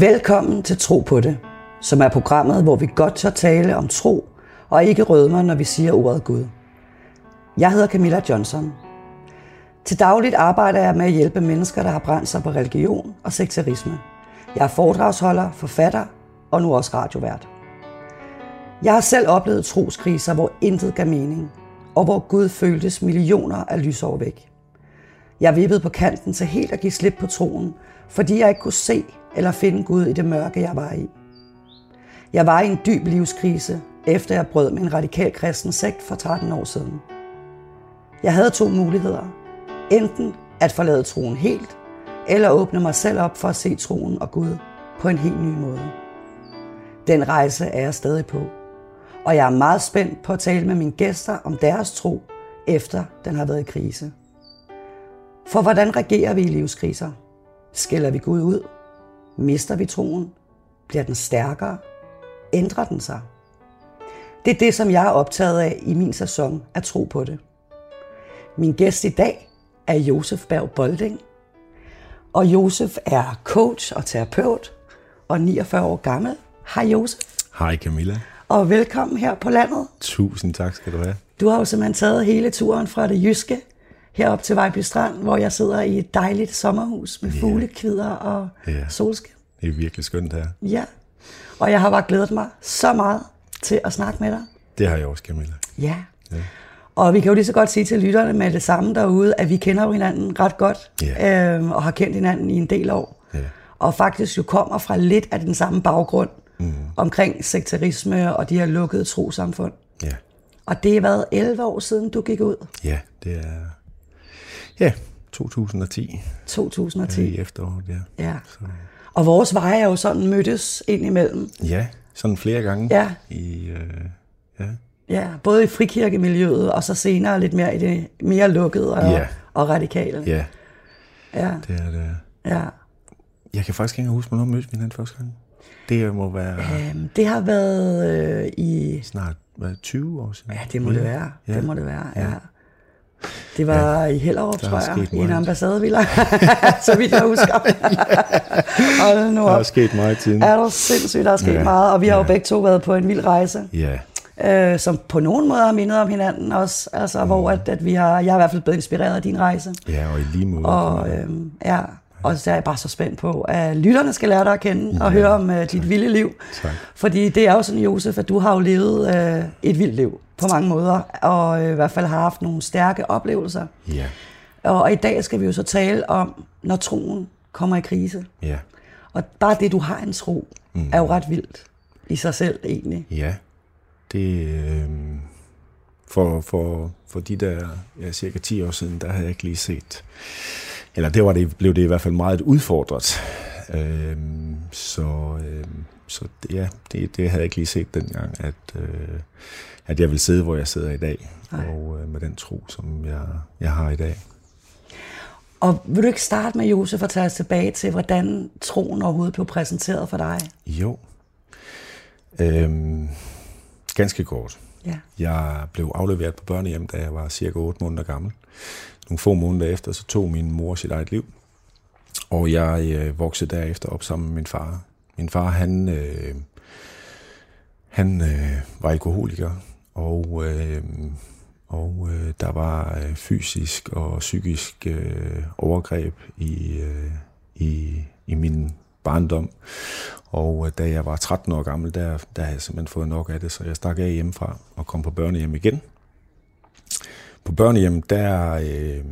Velkommen til Tro på det, som er programmet, hvor vi godt tør tale om tro, og ikke rødmer, når vi siger ordet Gud. Jeg hedder Camilla Johnson. Til dagligt arbejder jeg med at hjælpe mennesker, der har brændt sig på religion og sekterisme. Jeg er foredragsholder, forfatter og nu også radiovært. Jeg har selv oplevet troskriser, hvor intet gav mening, og hvor Gud føltes millioner af lysår væk. Jeg vippede på kanten til helt at give slip på troen, fordi jeg ikke kunne se eller finde Gud i det mørke, jeg var i. Jeg var i en dyb livskrise, efter jeg brød med en radikal kristen sekt for 13 år siden. Jeg havde to muligheder. Enten at forlade troen helt, eller åbne mig selv op for at se troen og Gud på en helt ny måde. Den rejse er jeg stadig på, og jeg er meget spændt på at tale med mine gæster om deres tro, efter den har været i krise. For hvordan reagerer vi i livskriser? Skælder vi Gud ud? Mister vi troen? Bliver den stærkere? Ændrer den sig? Det er det, som jeg er optaget af i min sæson at tro på det. Min gæst i dag er Josef Berg Bolding. Og Josef er coach og terapeut og 49 år gammel. Hej Josef. Hej Camilla. Og velkommen her på landet. Tusind tak skal du have. Du har jo simpelthen taget hele turen fra det jyske herop til Vejby Strand, hvor jeg sidder i et dejligt sommerhus med yeah. fuglekvider og yeah. solskin. Det er virkelig skønt her. Ja, og jeg har bare glædet mig så meget til at snakke med dig. Det har jeg også, Camilla. Ja. ja. Og vi kan jo lige så godt sige til lytterne med det samme derude, at vi kender jo hinanden ret godt, yeah. øhm, og har kendt hinanden i en del år. Yeah. Og faktisk jo kommer fra lidt af den samme baggrund mm. omkring sekterisme og de her lukkede trosamfund. Ja. Yeah. Og det har været 11 år siden, du gik ud. Ja, det er Ja, 2010. 2010. I efteråret, ja. ja. Så. Og vores veje er jo sådan mødtes ind imellem. Ja, sådan flere gange. Ja. I, øh, ja. ja, både i frikirkemiljøet, og så senere lidt mere i det mere lukkede og, ja. og radikale. Ja, ja. det er det. Ja. Jeg kan faktisk ikke huske, hvornår mødte vi den første gang. Det må være... Øhm, det har været øh, i... Snart hvad, 20 år siden. Ja, det må ja. det være. Ja. Det må det være, ja. ja. Det var ja, i Hellerup, tror jeg, i en ambassadevilla, så vidt jeg husker. og nu der er sket meget tiden. Er der sindssygt, der er sket ja, meget, og vi har ja. jo begge to været på en vild rejse. Ja. Øh, som på nogen måde har mindet om hinanden også, altså mm. hvor at, at vi har, jeg har i hvert fald blevet inspireret af din rejse. Ja, og i lige måde. Og, øh, ja, og så er jeg bare så spændt på, at lytterne skal lære dig at kende og ja, høre om uh, dit vilde liv. Tak. Fordi det er jo sådan, Josef, at du har jo levet uh, et vildt liv på mange måder, og uh, i hvert fald har haft nogle stærke oplevelser. Ja. Og, og i dag skal vi jo så tale om, når troen kommer i krise. Ja. Og bare det, du har en tro, mm. er jo ret vildt i sig selv egentlig. Ja, det... Øh, for, for, for de der ja, cirka 10 år siden, der havde jeg ikke lige set eller det var det, blev det i hvert fald meget udfordret. Øh, så øh, så det, ja, det, det havde jeg ikke lige set dengang, at, øh, at jeg vil sidde, hvor jeg sidder i dag, Nej. og øh, med den tro, som jeg, jeg har i dag. Og vil du ikke starte med, Josef, at tage os tilbage til, hvordan troen overhovedet blev præsenteret for dig? Jo. Øhm, ganske kort. Ja. Jeg blev afleveret på børnehjem, da jeg var cirka 8 måneder gammel nogle få måneder efter, så tog min mor sit eget liv. Og jeg øh, voksede derefter op sammen med min far. Min far, han, øh, han øh, var alkoholiker, og, øh, og øh, der var øh, fysisk og psykisk øh, overgreb i, øh, i, i min barndom. Og øh, da jeg var 13 år gammel, der, der havde jeg simpelthen fået nok af det, så jeg stak af hjemmefra og kom på børnehjem igen. På børnehjem, der, øh,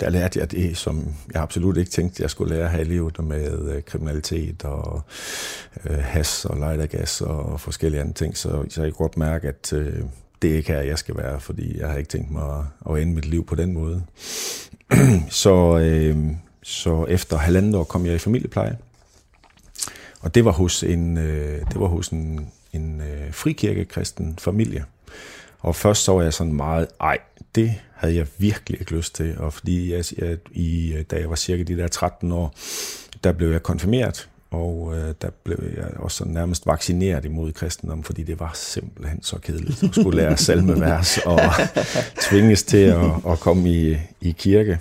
der lærte jeg det, som jeg absolut ikke tænkte, jeg skulle lære her i livet med øh, kriminalitet og øh, has og lejdergas og forskellige andre ting. Så, så jeg kan godt mærke, at øh, det er ikke her, jeg skal være, fordi jeg har ikke tænkt mig at, at ende mit liv på den måde. så, øh, så efter halvandet år kom jeg i familiepleje. Og det var hos en, øh, det var hos en, en øh, frikirkekristen familie. Og først så var jeg sådan meget, ej, det havde jeg virkelig ikke lyst til. Og fordi jeg, jeg, i, da jeg var cirka de der 13 år, der blev jeg konfirmeret, og øh, der blev jeg også nærmest vaccineret imod kristendom, fordi det var simpelthen så kedeligt at skulle lære salmevers og tvinges til at, at komme i, i kirke.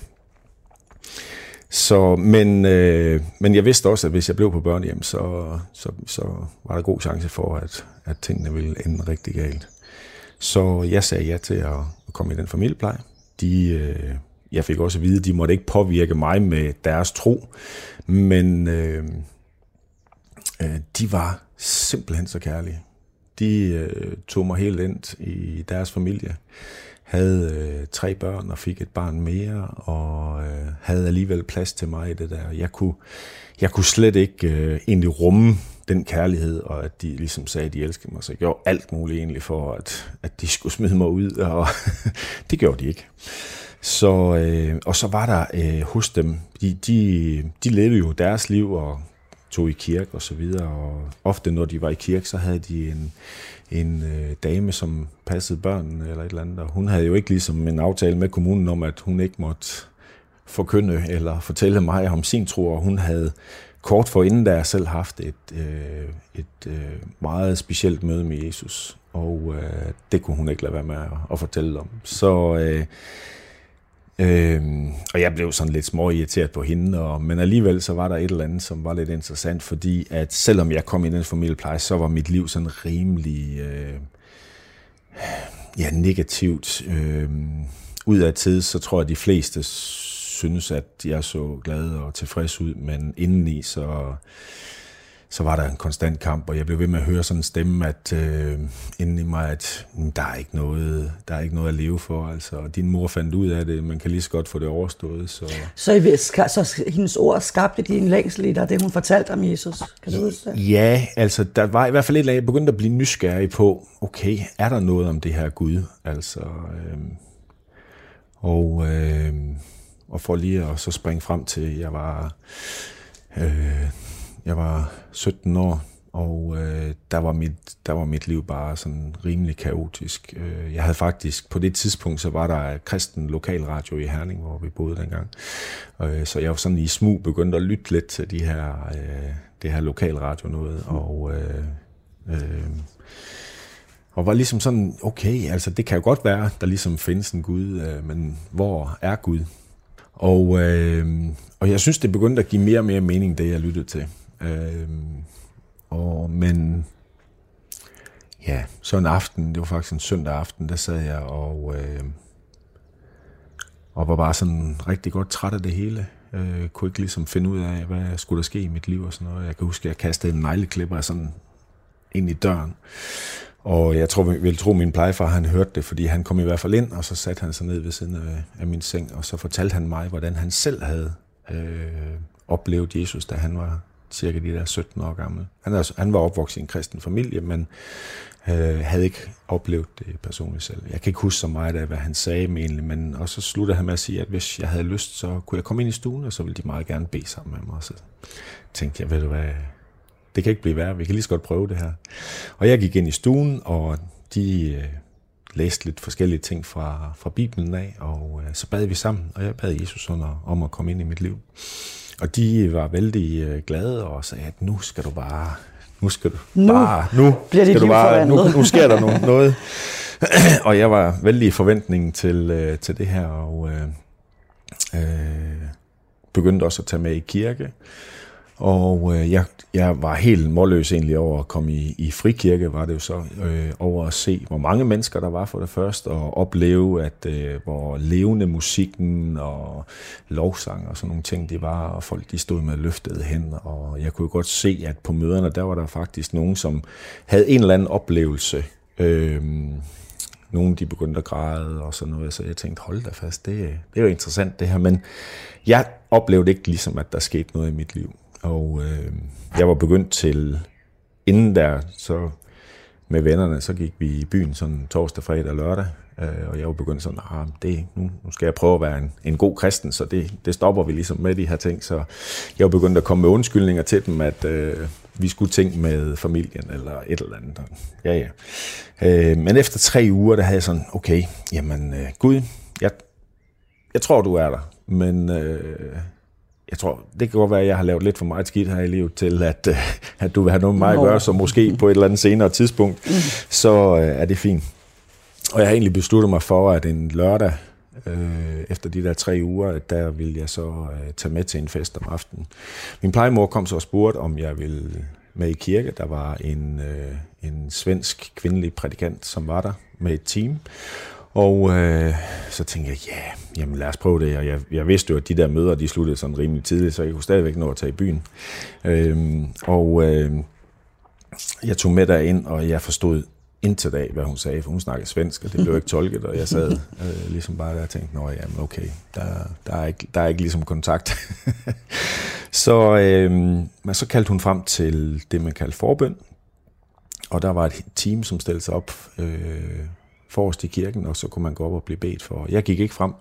Så, men, øh, men jeg vidste også, at hvis jeg blev på børnehjem, så, så, så var der god chance for, at, at tingene ville ende rigtig galt. Så jeg sagde ja til at komme i den familiepleje. De, øh, jeg fik også at vide, at de måtte ikke påvirke mig med deres tro, men øh, øh, de var simpelthen så kærlige. De øh, tog mig helt ind i deres familie, havde øh, tre børn og fik et barn mere, og øh, havde alligevel plads til mig i det der. Jeg kunne, jeg kunne slet ikke øh, egentlig rumme den kærlighed, og at de ligesom sagde, at de elskede mig, så jeg gjorde alt muligt egentlig for, at, at de skulle smide mig ud, og det gjorde de ikke. Så, øh, og så var der øh, hos dem, de, de, de levede jo deres liv og tog i kirke og så videre, og ofte når de var i kirke, så havde de en, en øh, dame, som passede børnene eller et eller andet, og hun havde jo ikke ligesom en aftale med kommunen om, at hun ikke måtte forkynde eller fortælle mig om sin tro, og hun havde kort for inden der selv haft et, øh, et øh, meget specielt møde med Jesus, og øh, det kunne hun ikke lade være med at, at fortælle om. Så øh, øh, og jeg blev sådan lidt små irriteret på hende, og, men alligevel så var der et eller andet, som var lidt interessant, fordi at selvom jeg kom i den familiepleje, så var mit liv sådan rimelig øh, ja, negativt. Øh, ud af tid, så tror jeg, at de fleste synes, at jeg så glad og tilfreds ud, men indeni så så var der en konstant kamp, og jeg blev ved med at høre sådan en stemme, at øh, inden i mig, at mm, der er ikke noget, der er ikke noget at leve for. Altså, din mor fandt ud af det, man kan lige så godt få det overstået. Så, så, så hendes ord skabte din længsel i dig, det hun fortalte om Jesus? Kan du huske det? Ja, altså der var i hvert fald et eller andet, jeg begyndte at blive nysgerrig på, okay, er der noget om det her Gud? Altså, øh, og, øh, og for lige at så springe frem til, jeg var... Øh, jeg var 17 år, og øh, der, var mit, der var mit liv bare sådan rimelig kaotisk. Øh, jeg havde faktisk, på det tidspunkt, så var der kristen lokalradio i Herning, hvor vi boede dengang. Øh, så jeg var sådan i smug begyndt at lytte lidt til de her, øh, det her lokalradio noget, og... Øh, øh, og var ligesom sådan, okay, altså det kan jo godt være, der ligesom findes en Gud, øh, men hvor er Gud? Og, øh, og jeg synes, det begyndte at give mere og mere mening, det jeg lyttede til. Øh, og, men ja, så en aften, det var faktisk en søndag aften, der sad jeg og, øh, og var bare sådan rigtig godt træt af det hele. Øh, kunne ikke ligesom finde ud af, hvad skulle der ske i mit liv og sådan noget. Jeg kan huske, at jeg kastede en negleklipper sådan ind i døren. Og jeg tror, vil tro, at min plejefar han hørte det, fordi han kom i hvert fald ind, og så satte han sig ned ved siden af, af min seng, og så fortalte han mig, hvordan han selv havde øh, oplevet Jesus, da han var cirka de der 17 år gammel. Han, er, han var opvokset i en kristen familie, men øh, havde ikke oplevet det personligt selv. Jeg kan ikke huske så meget af, hvad han sagde med egentlig, men og så sluttede han med at sige, at hvis jeg havde lyst, så kunne jeg komme ind i stuen, og så ville de meget gerne bede sammen med mig. Og så tænkte jeg, ved du hvad, det kan ikke blive værre, vi kan lige så godt prøve det her. Og jeg gik ind i stuen, og de øh, læste lidt forskellige ting fra, fra Bibelen af, og øh, så bad vi sammen, og jeg bad Jesus under, om at komme ind i mit liv. Og de var vældig øh, glade og sagde, at nu skal du bare, nu skal du nu bare, nu bliver skal du bare, nu, nu sker der noget. noget. og jeg var vældig i forventning til, øh, til det her, og øh, øh, begyndte også at tage med i kirke. Og øh, jeg, jeg var helt målløs egentlig over at komme i, i frikirke, var det jo så, øh, over at se, hvor mange mennesker der var for det første, og opleve, at øh, hvor levende musikken og lovsang og sådan nogle ting det var, og folk de stod med løftede hænder, og jeg kunne godt se, at på møderne, der var der faktisk nogen, som havde en eller anden oplevelse, øh, nogle de begyndte at græde og sådan noget, så jeg tænkte, hold da fast, det, det er jo interessant det her, men jeg oplevede ikke ligesom, at der skete noget i mit liv. Og øh, jeg var begyndt til, inden der, så med vennerne, så gik vi i byen sådan torsdag, fredag og lørdag, øh, og jeg var begyndt sådan, ah, det, nu, nu skal jeg prøve at være en, en god kristen, så det, det stopper vi ligesom med de her ting. Så jeg var begyndt at komme med undskyldninger til dem, at øh, vi skulle tænke med familien eller et eller andet. Ja, ja. Øh, men efter tre uger, der havde jeg sådan, okay, jamen øh, Gud, jeg, jeg tror, du er der, men øh, jeg tror, det kan godt være, at jeg har lavet lidt for meget skidt her i livet til, at, øh, at du vil have noget med mig at gøre, så måske på et eller andet senere tidspunkt, så øh, er det fint. Og jeg har egentlig besluttet mig for, at en lørdag Øh, efter de der tre uger, der ville jeg så øh, tage med til en fest om aftenen. Min plejemor kom så og spurgte, om jeg ville med i kirke. Der var en, øh, en svensk kvindelig prædikant, som var der med et team. Og øh, så tænkte jeg, ja, jamen lad os prøve det. Og jeg, jeg vidste jo, at de der møder, de sluttede sådan rimelig tidligt, så jeg kunne stadigvæk nå at tage i byen. Øh, og øh, jeg tog med derind, og jeg forstod indtil dag, hvad hun sagde, for hun snakkede svensk, og det blev ikke tolket, og jeg sad øh, ligesom bare der og tænkte, nå jamen okay, der, der, er ikke, der er ikke ligesom kontakt. så, øh, men så kaldte hun frem til det, man kaldte forbøn, og der var et team, som stillede sig op øh, forrest i kirken, og så kunne man gå op og blive bedt for. Jeg gik ikke frem,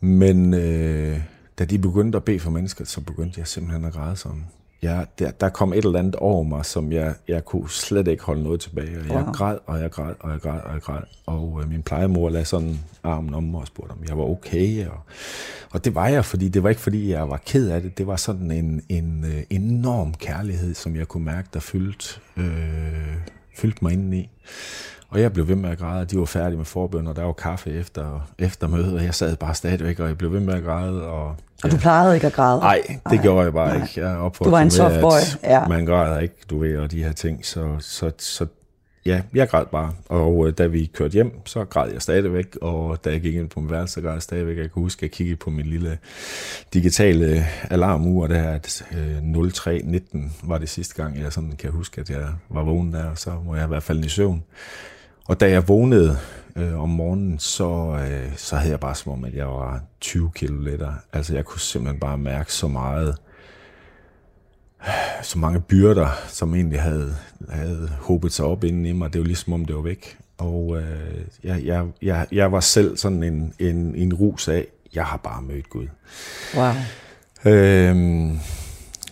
men øh, da de begyndte at bede for mennesker, så begyndte jeg simpelthen at græde sådan ja, der, der kom et eller andet over mig, som jeg, jeg kunne slet ikke holde noget tilbage. Og jeg wow. græd, og jeg græd, og jeg græd, og jeg græd. Og øh, min plejemor lagde sådan armen om mig og spurgte, om jeg var okay. Og, og det var jeg, fordi det var ikke, fordi jeg var ked af det. Det var sådan en, en øh, enorm kærlighed, som jeg kunne mærke, der fyldte, øh, fyldte mig indeni. Og jeg blev ved med at græde, de var færdige med forbøn, og der var kaffe efter, efter mødet, og jeg sad bare stadigvæk, og jeg blev ved med at græde. Og, ja. og du plejede ikke at græde? Nej, det Ej. gjorde jeg bare Nej. ikke. Jeg du var en soft boy. Ja. Man græder ikke, du ved, og de her ting. Så, så, så ja, jeg græd bare. Og øh, da vi kørte hjem, så græd jeg stadigvæk, og da jeg gik ind på min værelse, så græd jeg stadigvæk. Jeg kunne huske, at jeg kiggede på min lille digitale alarmur, der at øh, 0319 var det sidste gang, jeg sådan kan huske, at jeg var vågen der, og så må jeg i hvert fald i søvn. Og da jeg vågnede øh, om morgenen, så, øh, så havde jeg bare som om, at jeg var 20 kilo lettere. Altså jeg kunne simpelthen bare mærke så meget, så mange byrder, som egentlig havde, havde håbet sig op inden i mig. Det var ligesom om det var væk. Og øh, jeg, jeg, jeg, jeg var selv sådan en, en, en rus af, jeg har bare mødt Gud. Wow. Øhm,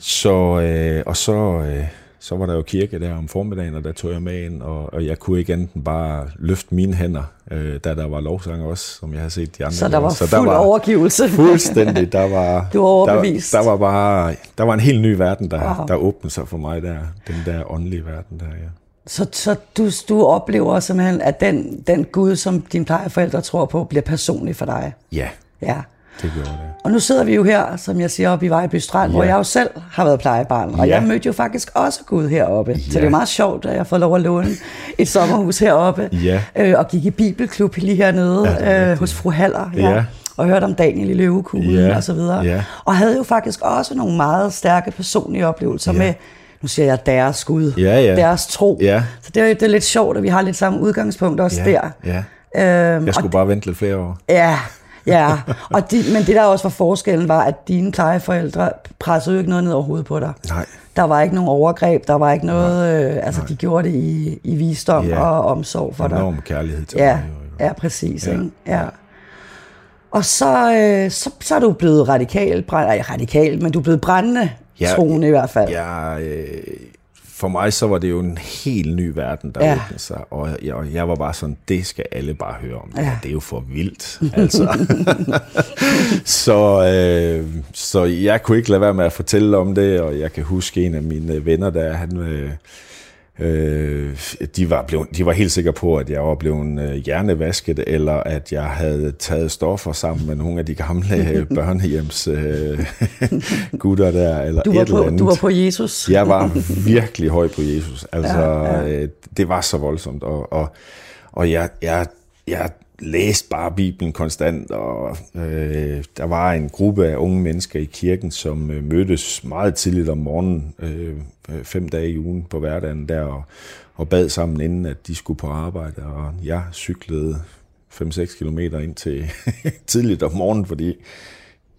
så, øh, og så... Øh, så var der jo kirke der om formiddagen, og der tog jeg med ind, og, og jeg kunne ikke enten bare løfte mine hænder, øh, da der var lovsang også, som jeg har set de andre. Så der var så fuld der var overgivelse. Fuldstændig. Der var, du var overbevist. Der, der, var bare, der var en helt ny verden, der, wow. der åbnede sig for mig der. Den der åndelige verden der, ja. Så, så du, du oplever simpelthen, at den, den Gud, som dine plejeforældre tror på, bliver personlig for dig? Ja. Ja. Det gjorde det. Og nu sidder vi jo her, som jeg siger, oppe i Vejby Strand, ja. hvor jeg jo selv har været plejebarn. Og ja. jeg mødte jo faktisk også Gud heroppe. Ja. Så det er meget sjovt, at jeg får lov at låne et sommerhus heroppe. Ja. Øh, og gik i bibelklub lige hernede ja, øh, hos fru Haller. Ja. ja. Og hørte om Daniel i løvekuglen ja. og så videre. Ja. Og havde jo faktisk også nogle meget stærke personlige oplevelser ja. med nu siger jeg deres Gud, ja, ja. deres tro. Ja. Så det er, det er lidt sjovt, at vi har lidt samme udgangspunkt også ja, der. Ja. Øhm, jeg skulle bare vente lidt flere år. Ja, Ja, og de, men det der også var forskellen var, at dine plejeforældre pressede jo ikke noget ned over hovedet på dig. Nej. Der var ikke nogen overgreb, der var ikke noget, øh, altså Nej. de gjorde det i, i visdom ja. og omsorg for dig. Enorm kærlighed til ja. Jo, Ja, præcis. Ja. Ikke? Ja. Og så, øh, så, så er du blevet radikal, brænd, nej, radikal, men du er blevet brændende ja, troende i hvert fald. Ja, øh, for mig så var det jo en helt ny verden, der ja. åbnede sig, og jeg, og jeg var bare sådan, det skal alle bare høre om. Det, ja. det er jo for vildt, altså. så, øh, så jeg kunne ikke lade være med at fortælle om det, og jeg kan huske en af mine venner, der han... Øh, Øh, de, var blevet, de var helt sikre på, at jeg var blevet øh, hjernevasket, eller at jeg havde taget stoffer sammen med nogle af de gamle øh, børnehjems øh, gutter der, eller du var et på, eller andet. Du var på Jesus. Jeg var virkelig høj på Jesus. Altså, ja, ja. Øh, det var så voldsomt, og, og, og jeg, jeg, jeg læste bare Bibelen konstant, og øh, der var en gruppe af unge mennesker i kirken, som øh, mødtes meget tidligt om morgenen, øh, øh fem dage i ugen på hverdagen der, og, og bad sammen, inden at de skulle på arbejde, og jeg cyklede 5-6 kilometer ind til tidligt om morgenen, fordi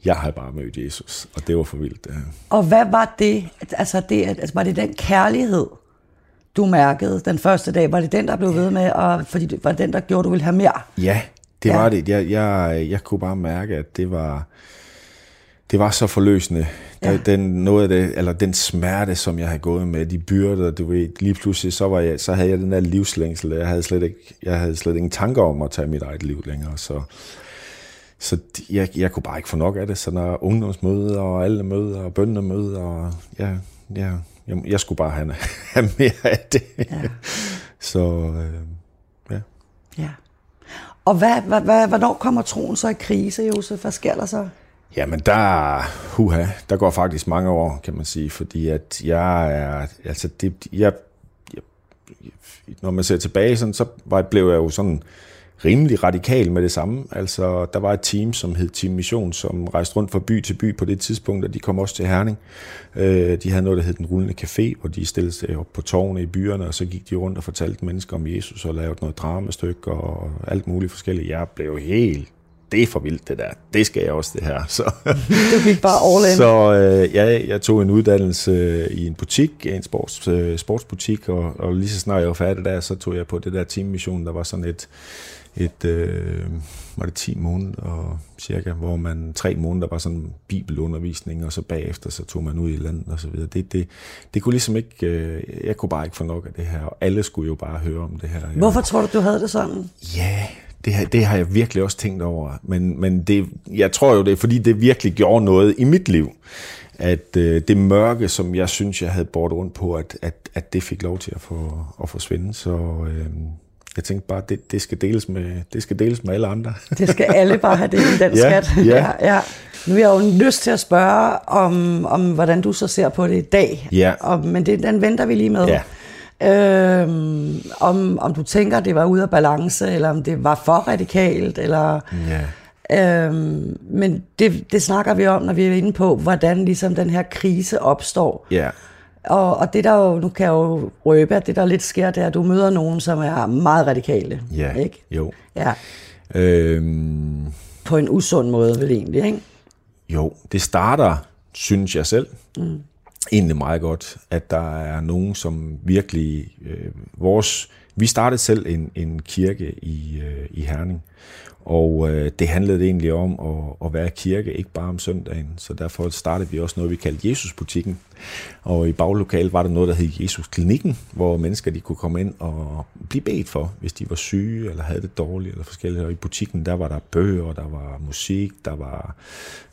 jeg havde bare mødt Jesus, og det var for vildt. Ja. Og hvad var det? Altså, det, altså var det den kærlighed, du mærkede den første dag? Var det den, der blev ved med, og, fordi det var den, der gjorde, du ville have mere? Ja, det ja. var det. Jeg, jeg, jeg kunne bare mærke, at det var, det var så forløsende. Ja. Den, noget af det, eller den smerte, som jeg havde gået med, de byrder, du ved, lige pludselig, så, var jeg, så havde jeg den der livslængsel. Jeg havde slet ikke, jeg havde slet ingen tanker om at tage mit eget liv længere, så, så jeg, jeg kunne bare ikke få nok af det. Så når ungdomsmøder og alle møder og bøndemøder, og ja, ja, jeg, jeg skulle bare have, have mere af det. Ja. Så øh, ja. Ja. Og hvad, hvad, hvad, hvornår kommer troen så i krise, Josef? Hvad sker der så? Jamen, der, huha, der går faktisk mange år, kan man sige, fordi at jeg er, altså det, jeg, jeg når man ser tilbage, sådan, så var, blev jeg jo sådan rimelig radikal med det samme. Altså, der var et team, som hed Team Mission, som rejste rundt fra by til by på det tidspunkt, og de kom også til Herning. Øh, de havde noget, der hed Den Rullende Café, hvor de stillede sig op på tårne i byerne, og så gik de rundt og fortalte mennesker om Jesus og lavede noget dramastykke og alt muligt forskelligt. Jeg blev helt det er for vildt det der. Det skal jeg også, det her. Så, du gik bare all in. Så øh, ja, jeg tog en uddannelse øh, i en butik, en sports, øh, sportsbutik, og, og lige så snart jeg var færdig der, så tog jeg på det der teammission, der var sådan et, et øh, var det 10 måneder cirka, hvor man tre måneder var sådan bibelundervisning, og så bagefter så tog man ud i landet og så videre. Det, det, det kunne ligesom ikke, øh, jeg kunne bare ikke få nok af det her, og alle skulle jo bare høre om det her. Hvorfor tror du, du havde det sådan? Ja, det, det har jeg virkelig også tænkt over, men, men det, jeg tror jo, det er fordi, det virkelig gjorde noget i mit liv, at øh, det mørke, som jeg synes, jeg havde båret rundt på, at, at, at det fik lov til at, få, at forsvinde. Så øh, jeg tænkte bare, det, det, skal deles med, det skal deles med alle andre. Det skal alle bare have det i den ja, skat. Ja. ja, ja. Nu er jeg jo lyst til at spørge om, om, hvordan du så ser på det i dag. Ja. Og, men det, den venter vi lige med. Ja. Øhm, om, om du tænker, det var ude af balance, eller om det var for radikalt, eller... Ja. Øhm, men det, det snakker vi om, når vi er inde på, hvordan ligesom den her krise opstår. Ja. Og, og det der jo, nu kan jeg jo røbe, at det der lidt sker, det er, at du møder nogen, som er meget radikale. Ja, ikke? jo. Ja. Øhm, På en usund måde vel egentlig, ikke? Jo, det starter, synes jeg selv, mm. egentlig meget godt, at der er nogen, som virkelig... Øh, vores, vi startede selv en, en kirke i, øh, i Herning, og øh, det handlede egentlig om at, at være kirke, ikke bare om søndagen. Så derfor startede vi også noget, vi kaldte Jesusbutikken. Og i baglokalet var der noget, der hed Jesusklinikken, hvor mennesker de kunne komme ind og blive bedt for, hvis de var syge eller havde det dårligt eller forskelligt. Og i butikken, der var der bøger, der var musik, der var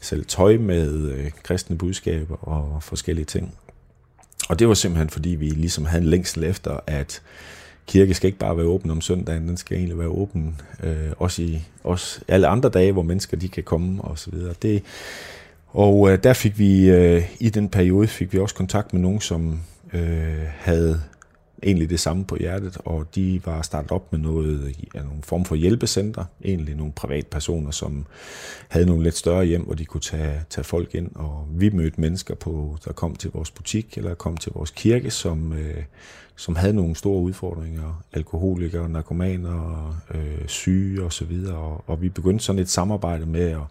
selv tøj med øh, kristne budskaber og forskellige ting. Og det var simpelthen, fordi vi ligesom havde en længsel efter, at kirke skal ikke bare være åben om søndagen, den skal egentlig være åben øh, også i også alle andre dage, hvor mennesker de kan komme og så videre. Det, og øh, der fik vi, øh, i den periode fik vi også kontakt med nogen, som øh, havde egentlig det samme på hjertet, og de var startet op med noget, ja, nogle form for hjælpecenter, egentlig nogle privatpersoner, som havde nogle lidt større hjem, hvor de kunne tage, tage folk ind, og vi mødte mennesker, på, der kom til vores butik, eller kom til vores kirke, som, øh, som havde nogle store udfordringer, alkoholikere, narkomaner, øh, syge osv., og, og vi begyndte sådan et samarbejde med at,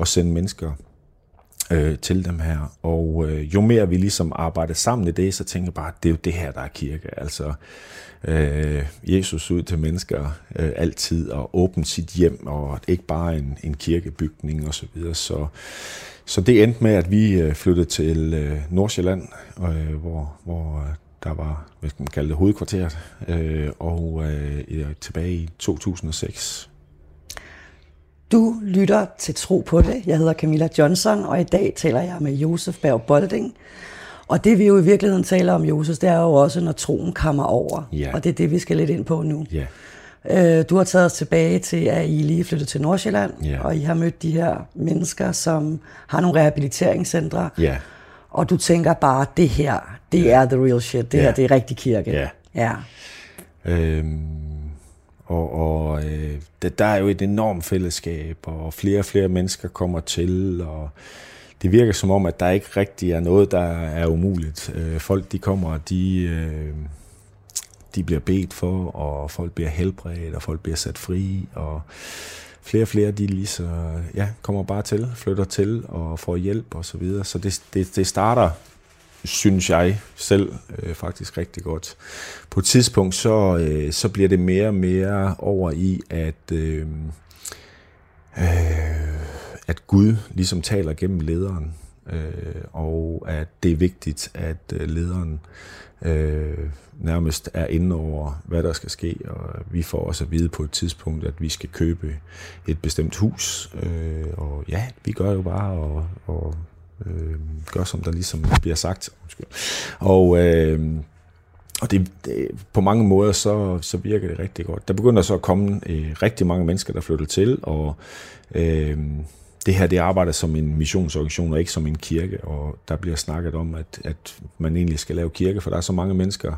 at sende mennesker øh, til dem her. Og øh, jo mere vi ligesom arbejder sammen i det, så tænker jeg bare, at det er jo det her, der er kirke. Altså øh, Jesus ud til mennesker øh, altid og åbne sit hjem, og ikke bare en, en kirkebygning osv. Så, videre. så så det endte med, at vi øh, flyttede til øh, Nordsjælland, øh, hvor, hvor øh, der var, hvad skal man kalde det, hovedkvarteret, øh, og øh, tilbage i 2006. Du lytter til Tro på det. Jeg hedder Camilla Johnson, og i dag taler jeg med Josef Berg Bolding. Og det vi jo i virkeligheden taler om, Josef, det er jo også, når troen kommer over. Ja. Og det er det, vi skal lidt ind på nu. Ja. Øh, du har taget os tilbage til, at I lige flyttet til Nordsjælland, ja. og I har mødt de her mennesker, som har nogle rehabiliteringscentre. Ja. Og du tænker bare, det her, det ja. er the real shit. Det ja. her, det er rigtig kirke. Ja. ja. Øhm, og og øh, det, der er jo et enormt fællesskab, og flere og flere mennesker kommer til, og det virker som om, at der ikke rigtig er noget, der er umuligt. Øh, folk, de kommer, og de... Øh, de bliver bedt for, og folk bliver helbredt, og folk bliver sat fri, og flere og flere, de lige så, ja, kommer bare til, flytter til og får hjælp og så videre. Så det, det, det starter, synes jeg selv, øh, faktisk rigtig godt. På et tidspunkt, så, øh, så bliver det mere og mere over i, at, øh, øh, at Gud ligesom taler gennem lederen, øh, og at det er vigtigt, at øh, lederen øh, nærmest er inde over, hvad der skal ske, og vi får også at vide på et tidspunkt, at vi skal købe et bestemt hus, øh, og ja, vi gør jo bare, og, og øh, gør som der ligesom bliver sagt. Og, øh, og det, det, på mange måder, så, så virker det rigtig godt. Der begynder så at komme øh, rigtig mange mennesker, der flytter til, og øh, det her det arbejder som en missionsorganisation og ikke som en kirke, og der bliver snakket om, at, at man egentlig skal lave kirke, for der er så mange mennesker,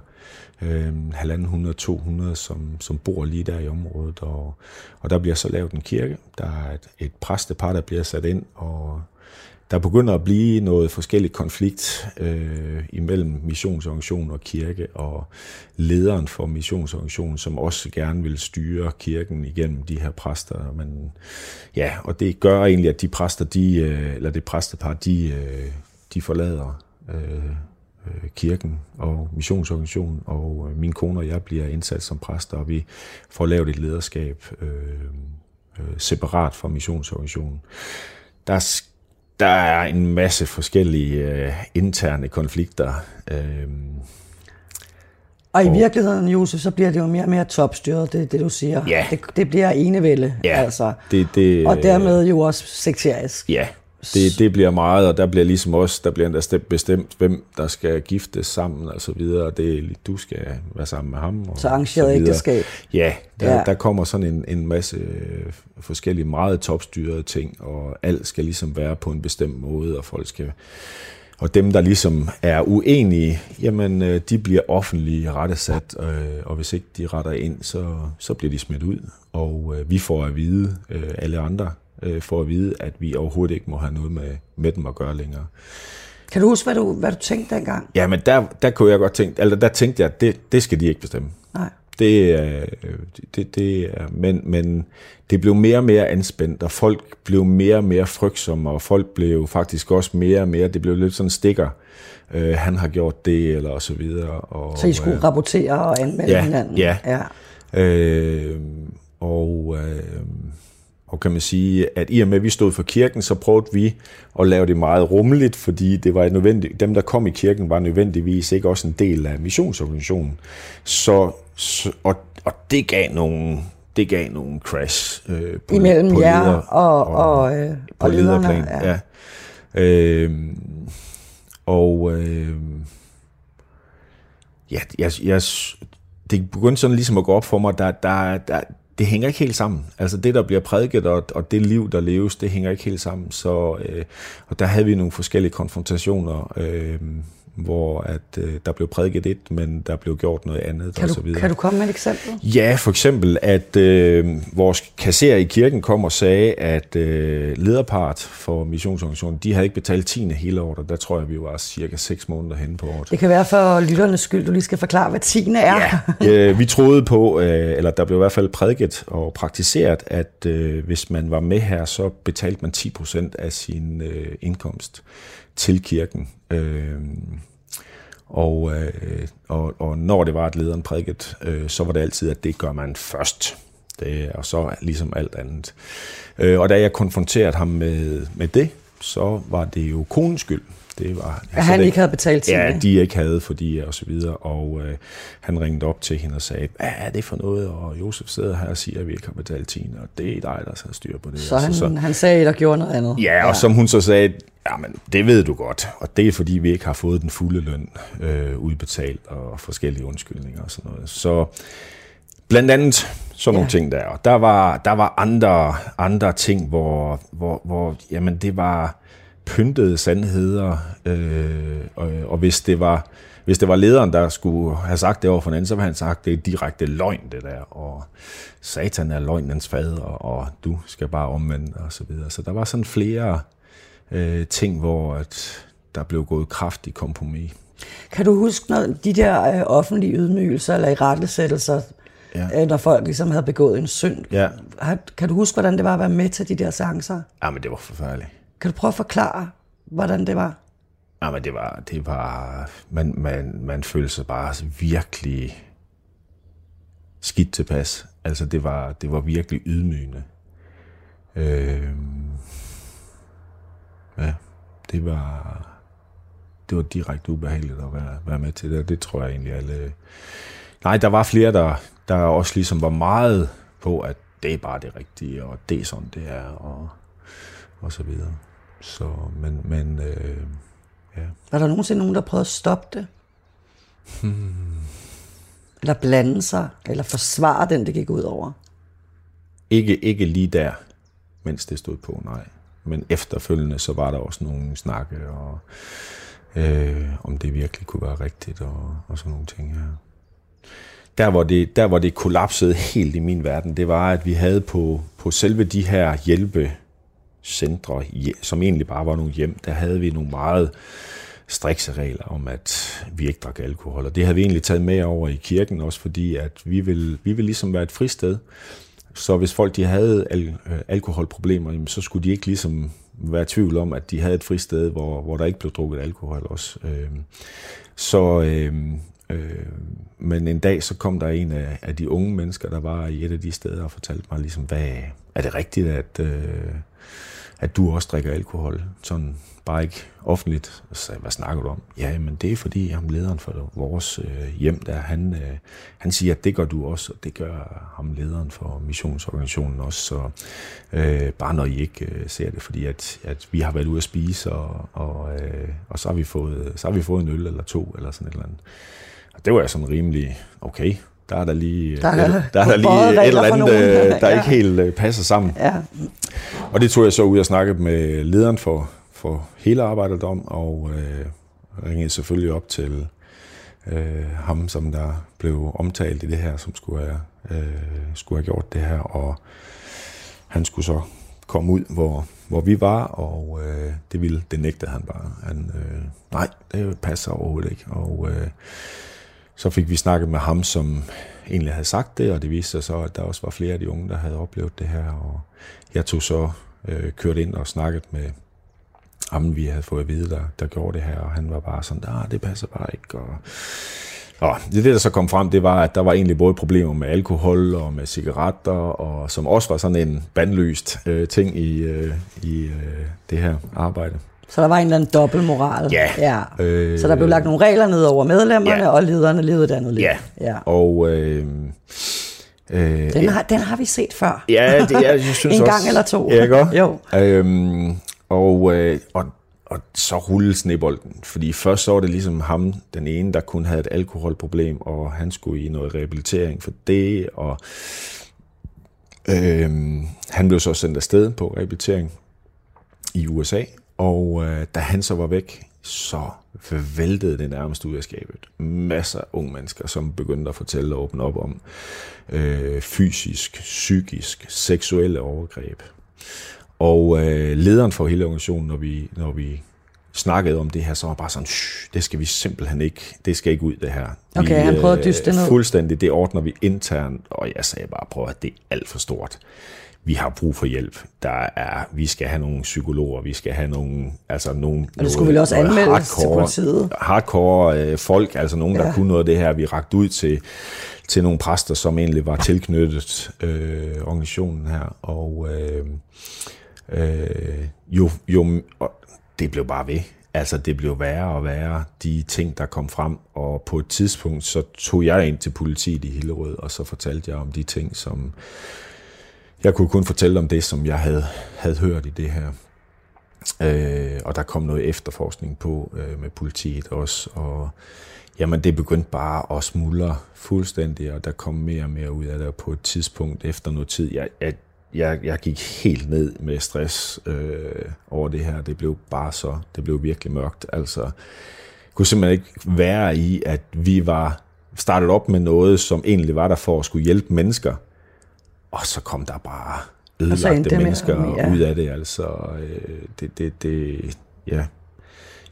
øh, halvanden hundrede, 200, som, som bor lige der i området, og, og der bliver så lavet en kirke. Der er et, et præstepar, der bliver sat ind, og der begynder at blive noget forskellig konflikt øh, imellem missionsorganisationen og kirke, og lederen for missionsorganisationen, som også gerne vil styre kirken igennem de her præster. Men, ja, og det gør egentlig, at de præster, de, øh, eller det præstepar, de, øh, de forlader øh, øh kirken og missionsorganisationen, og øh, min kone og jeg bliver indsat som præster, og vi får lavet et lederskab øh, øh, separat fra missionsorganisationen. Der der er en masse forskellige øh, interne konflikter. Øh, og i virkeligheden, Josef, så bliver det jo mere og mere topstyret, det det, du siger. Ja. Det, det bliver enevælde, ja, altså. Det, det, og dermed jo også sekterisk. Ja, det, det bliver meget, og der bliver ligesom også, der bliver der bestemt, hvem der skal giftes sammen og så videre. Det, du skal være sammen med ham. Og så arrangeret ægteskab. Ja, der, ja, der kommer sådan en, en masse forskellige meget topstyrede ting, og alt skal ligesom være på en bestemt måde, og folk skal og dem, der ligesom er uenige, jamen øh, de bliver offentlige rettesat, øh, og hvis ikke de retter ind, så, så bliver de smidt ud. Og øh, vi får at vide, alle andre øh, for at vide, at vi overhovedet ikke må have noget med, med dem at gøre længere. Kan du huske, hvad du, hvad du tænkte dengang? Ja, men der, der kunne jeg godt tænke, altså der tænkte jeg, at det, det skal de ikke bestemme. Nej. Det, det, det, men, men det blev mere og mere anspændt, og folk blev mere og mere frygtsomme, og folk blev faktisk også mere og mere, det blev lidt sådan stikker, øh, han har gjort det, eller og så videre. Og, så I skulle øh, rapportere og anmelde ja, hinanden? Ja, ja. Øh, og øh, og kan man sige, at i og med, at vi stod for kirken, så prøvede vi at lave det meget rummeligt, fordi det var nødvendigt, dem, der kom i kirken, var nødvendigvis ikke også en del af missionsorganisationen. Så, og, og det gav nogle, det gav nogle crash øh, på, Imellem på jer leder, og, og, og, øh, på og lederplan. Ja. ja. Øh, og øh, ja, jeg, jeg, det begyndte sådan ligesom at gå op for mig, der, der, der, det hænger ikke helt sammen. Altså det, der bliver prædiket, og, og det liv, der leves, det hænger ikke helt sammen. Så, øh, og der havde vi nogle forskellige konfrontationer. Øh, hvor at øh, der blev prædiket et, men der blev gjort noget andet kan og så videre. Kan du komme med et eksempel? Ja, for eksempel, at øh, vores kasserer i kirken kom og sagde, at øh, lederpart for missionsorganisationen, de havde ikke betalt 10. hele året, der tror jeg, vi var cirka 6 måneder henne på året. Det kan være for lytternes skyld, du lige skal forklare, hvad 10. er. Ja, øh, vi troede på, øh, eller der blev i hvert fald prædiket og praktiseret, at øh, hvis man var med her, så betalte man 10% af sin øh, indkomst til kirken. Øh, og, øh, og, og når det var, at lederen prædiket, øh, så var det altid, at det gør man først. Det, og så ligesom alt andet. Øh, og da jeg konfronterede ham med, med det, så var det jo konens skyld. Det var, at altså, han det, ikke havde betalt til Ja, de ikke havde, fordi og så videre. Og øh, han ringede op til hende og sagde, hvad er det for noget? Og Josef sidder her og siger, at vi ikke har betalt tiende, og det er dig, der skal styr på det. Så han, så, han sagde, at gjorde noget andet. Ja, og ja. som hun så sagde, jamen det ved du godt, og det er fordi, vi ikke har fået den fulde løn øh, udbetalt, og forskellige undskyldninger og sådan noget. Så blandt andet sådan nogle ja. ting der. Og der var, der var andre, andre ting, hvor, hvor, hvor jamen det var pyntede sandheder, øh, og, og hvis det var hvis det var lederen, der skulle have sagt det over for anden, så havde han sagt, det er direkte løgn, det der, og satan er løgnens fader, og du skal bare omvende, og så videre. Så der var sådan flere øh, ting, hvor at der blev gået kraftig kompromis. Kan du huske noget, de der øh, offentlige ydmygelser eller i rettesættelser, ja. øh, når folk ligesom havde begået en synd? Ja. Kan du huske, hvordan det var at være med til de der seancer? Ja, men det var forfærdeligt. Kan du prøve at forklare, hvordan det var? Ja, men det var, det var man, man, man følte sig bare virkelig skidt tilpas. Altså, det var, det var virkelig ydmygende. Øh, ja, det var, det var direkte ubehageligt at være, være med til det. Det tror jeg egentlig alle... Nej, der var flere, der, der også ligesom var meget på, at det er bare det rigtige, og det er sådan, det er, og, og så videre. Så, men, men øh, ja. Var der nogensinde nogen, der prøvede at stoppe det? Hmm. Eller blande sig, eller forsvare den, det gik ud over? Ikke, ikke lige der, mens det stod på, nej. Men efterfølgende, så var der også nogle snakke, og øh, om det virkelig kunne være rigtigt, og, og sådan nogle ting her. Der hvor, det, der, hvor det kollapsede helt i min verden, det var, at vi havde på, på selve de her centre, som egentlig bare var nogle hjem, der havde vi nogle meget strikse regler om, at vi ikke drak alkohol. Og det havde vi egentlig taget med over i kirken også, fordi at vi ville, vi ville ligesom være et fristed. Så hvis folk de havde al, øh, alkoholproblemer, jamen, så skulle de ikke ligesom være i tvivl om, at de havde et fristed, hvor, hvor der ikke blev drukket alkohol også. Øh, så, øh, øh, men en dag så kom der en af, af de unge mennesker, der var i et af de steder og fortalte mig ligesom, hvad er det rigtigt, at, øh, at du også drikker alkohol? Sådan bare ikke offentligt. Så sagde hvad snakker du om? Ja, men det er fordi, ham lederen for vores øh, hjem, der han, øh, han siger, at det gør du også, og det gør ham lederen for missionsorganisationen også. Så øh, bare når I ikke øh, ser det, fordi at, at vi har været ude at spise, og, og, øh, og så, har vi fået, så har vi fået en øl eller to, eller sådan et eller andet. Og det var jeg sådan rimelig, okay, der er der lige, der er, der er der lige et eller andet, øh, der ja. ikke helt øh, passer sammen. Ja. Og det tog jeg så ud og snakkede med lederen for, for hele arbejdet om, og øh, ringede selvfølgelig op til øh, ham, som der blev omtalt i det her, som skulle have, øh, skulle have gjort det her, og han skulle så komme ud, hvor, hvor vi var, og øh, det ville, det nægtede han bare. Han, øh, nej, det passer overhovedet ikke. Og øh, så fik vi snakket med ham, som egentlig havde sagt det, og det viste sig så, at der også var flere af de unge, der havde oplevet det her, og jeg tog så øh, kørt ind og snakket med ham, vi havde fået at vide, der, der gjorde det her, og han var bare sådan, ah, det passer bare ikke, og og det, der så kom frem, det var, at der var egentlig både problemer med alkohol og med cigaretter, og som også var sådan en bandlyst øh, ting i, øh, i øh, det her arbejde. Så der var en eller anden dobbeltmoral. Ja. ja. Øh, så der blev lagt nogle regler ned over medlemmerne, ja. og lederne levede et andet liv. Ja, ja. og... Øh, øh, den, har, den har vi set før. Ja, det er, jeg synes en også, gang eller to. Ja, ikke? Jo. Øhm, og, øh, og, og så rullede snebolden, fordi først så var det ligesom ham, den ene, der kun havde et alkoholproblem, og han skulle i noget rehabilitering for det, og øh, han blev så sendt afsted på rehabilitering i USA, og øh, da han så var væk, så væltede det nærmest ud af skabet. Masser af unge mennesker, som begyndte at fortælle og åbne op om øh, fysisk, psykisk, seksuelle overgreb. Og øh, lederen for hele organisationen, når vi, når vi snakkede om det her, så var bare sådan, det skal vi simpelthen ikke, det skal ikke ud det her. Okay, vi, han prøvede at dyste det ned. Fuldstændig, det ordner vi internt, og jeg sagde bare, prøv at det er alt for stort vi har brug for hjælp. Der er, vi skal have nogle psykologer, vi skal have nogle, altså nogle, og det skulle vel også anmeldes til politiet. Hardcore øh, folk, altså nogen, der ja. kunne noget af det her. Vi rakte ud til, til nogle præster, som egentlig var tilknyttet øh, organisationen her, og øh, øh, jo, jo, det blev bare ved. Altså, det blev værre og værre, de ting, der kom frem. Og på et tidspunkt, så tog jeg ind til politiet i Hillerød, og så fortalte jeg om de ting, som, jeg kunne kun fortælle om det, som jeg havde, havde hørt i det her. Øh, og der kom noget efterforskning på øh, med politiet også, og jamen det begyndte bare at smuldre fuldstændig, og der kom mere og mere ud af det, og på et tidspunkt efter noget tid, jeg, jeg, jeg, jeg gik helt ned med stress øh, over det her, det blev bare så, det blev virkelig mørkt, altså jeg kunne simpelthen ikke være i, at vi var startet op med noget, som egentlig var der for at skulle hjælpe mennesker, og så kom der bare ødelagte mennesker med, ja. ud af det. Altså, øh, det, det, det, ja.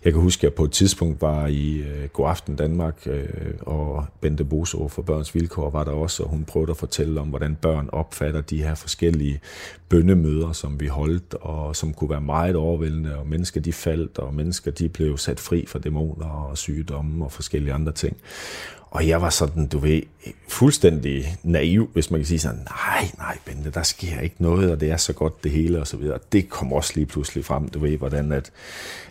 Jeg kan huske, at jeg på et tidspunkt var i øh, God Aften Danmark, øh, og Bente Boso for Børns Vilkår var der også, og hun prøvede at fortælle om, hvordan børn opfatter de her forskellige bønnemøder, som vi holdt, og som kunne være meget overvældende, og mennesker de faldt, og mennesker de blev sat fri fra dæmoner og sygdomme og forskellige andre ting. Og jeg var sådan, du ved, fuldstændig naiv, hvis man kan sige sådan, nej, nej, Bente, der sker ikke noget, og det er så godt det hele, og så videre. Det kom også lige pludselig frem, du ved, hvordan at,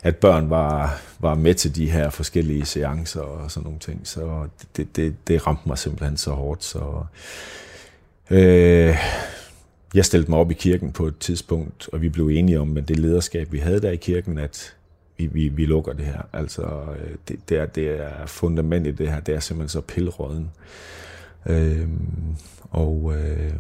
at børn var, var med til de her forskellige seancer og sådan nogle ting. Så det, det, det ramte mig simpelthen så hårdt, så... Øh, jeg stillede mig op i kirken på et tidspunkt, og vi blev enige om, at det lederskab, vi havde der i kirken, at vi, vi, vi lukker det her. Altså, øh, det, det, er, det er fundamentet det her, det er simpelthen så pilleråden. Øh, og øh,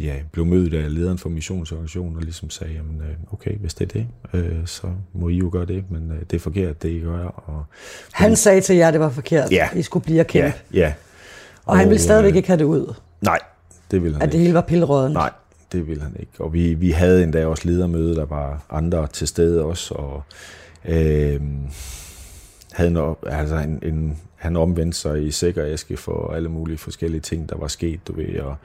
ja, blev mødt af lederen for missionsorganisationen og ligesom sagde, jamen, øh, okay, hvis det er det, øh, så må I jo gøre det, men øh, det er forkert, det I gør. Og, han sagde til jer, at det var forkert, ja, I skulle blive og kæmpe. Ja, ja. Og, og han ville stadigvæk øh, ikke have det ud? Nej, det ville han At ikke. det hele var pilleråden? Nej, det ville han ikke. Og vi, vi havde endda også ledermøde, der var andre til stede også, og øh, havde en, altså en, en, han omvendte sig i sikkeræske for alle mulige forskellige ting, der var sket, du ved, og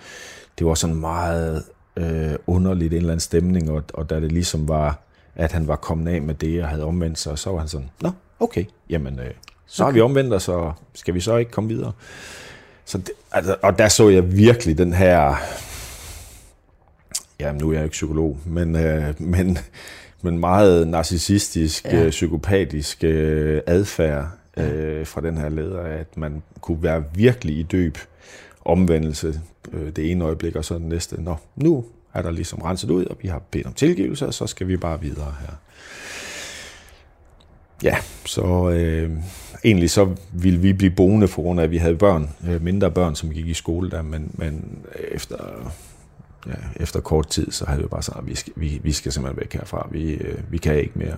det var sådan meget øh, underligt en eller anden stemning, og, og da det ligesom var, at han var kommet af med det, og havde omvendt sig, så var han sådan, nå, okay, jamen, øh, så okay. har vi omvendt os, og skal vi så ikke komme videre? Så det, altså, og der så jeg virkelig den her, ja, nu er jeg ikke psykolog, men, øh, men, men meget narcissistisk, ja. øh, psykopatisk øh, adfærd øh, fra den her leder, at man kunne være virkelig i dyb omvendelse øh, det ene øjeblik, og så det næste, nå, nu er der ligesom renset ud, og vi har bedt om tilgivelse, og så skal vi bare videre her. Ja, så øh, egentlig så ville vi blive boende for grund af, at vi havde børn, øh, mindre børn, som gik i skole der, men, men efter, ja, efter kort tid, så havde vi bare sagt, at vi skal, vi, vi skal simpelthen væk herfra, vi, øh, vi kan ikke mere.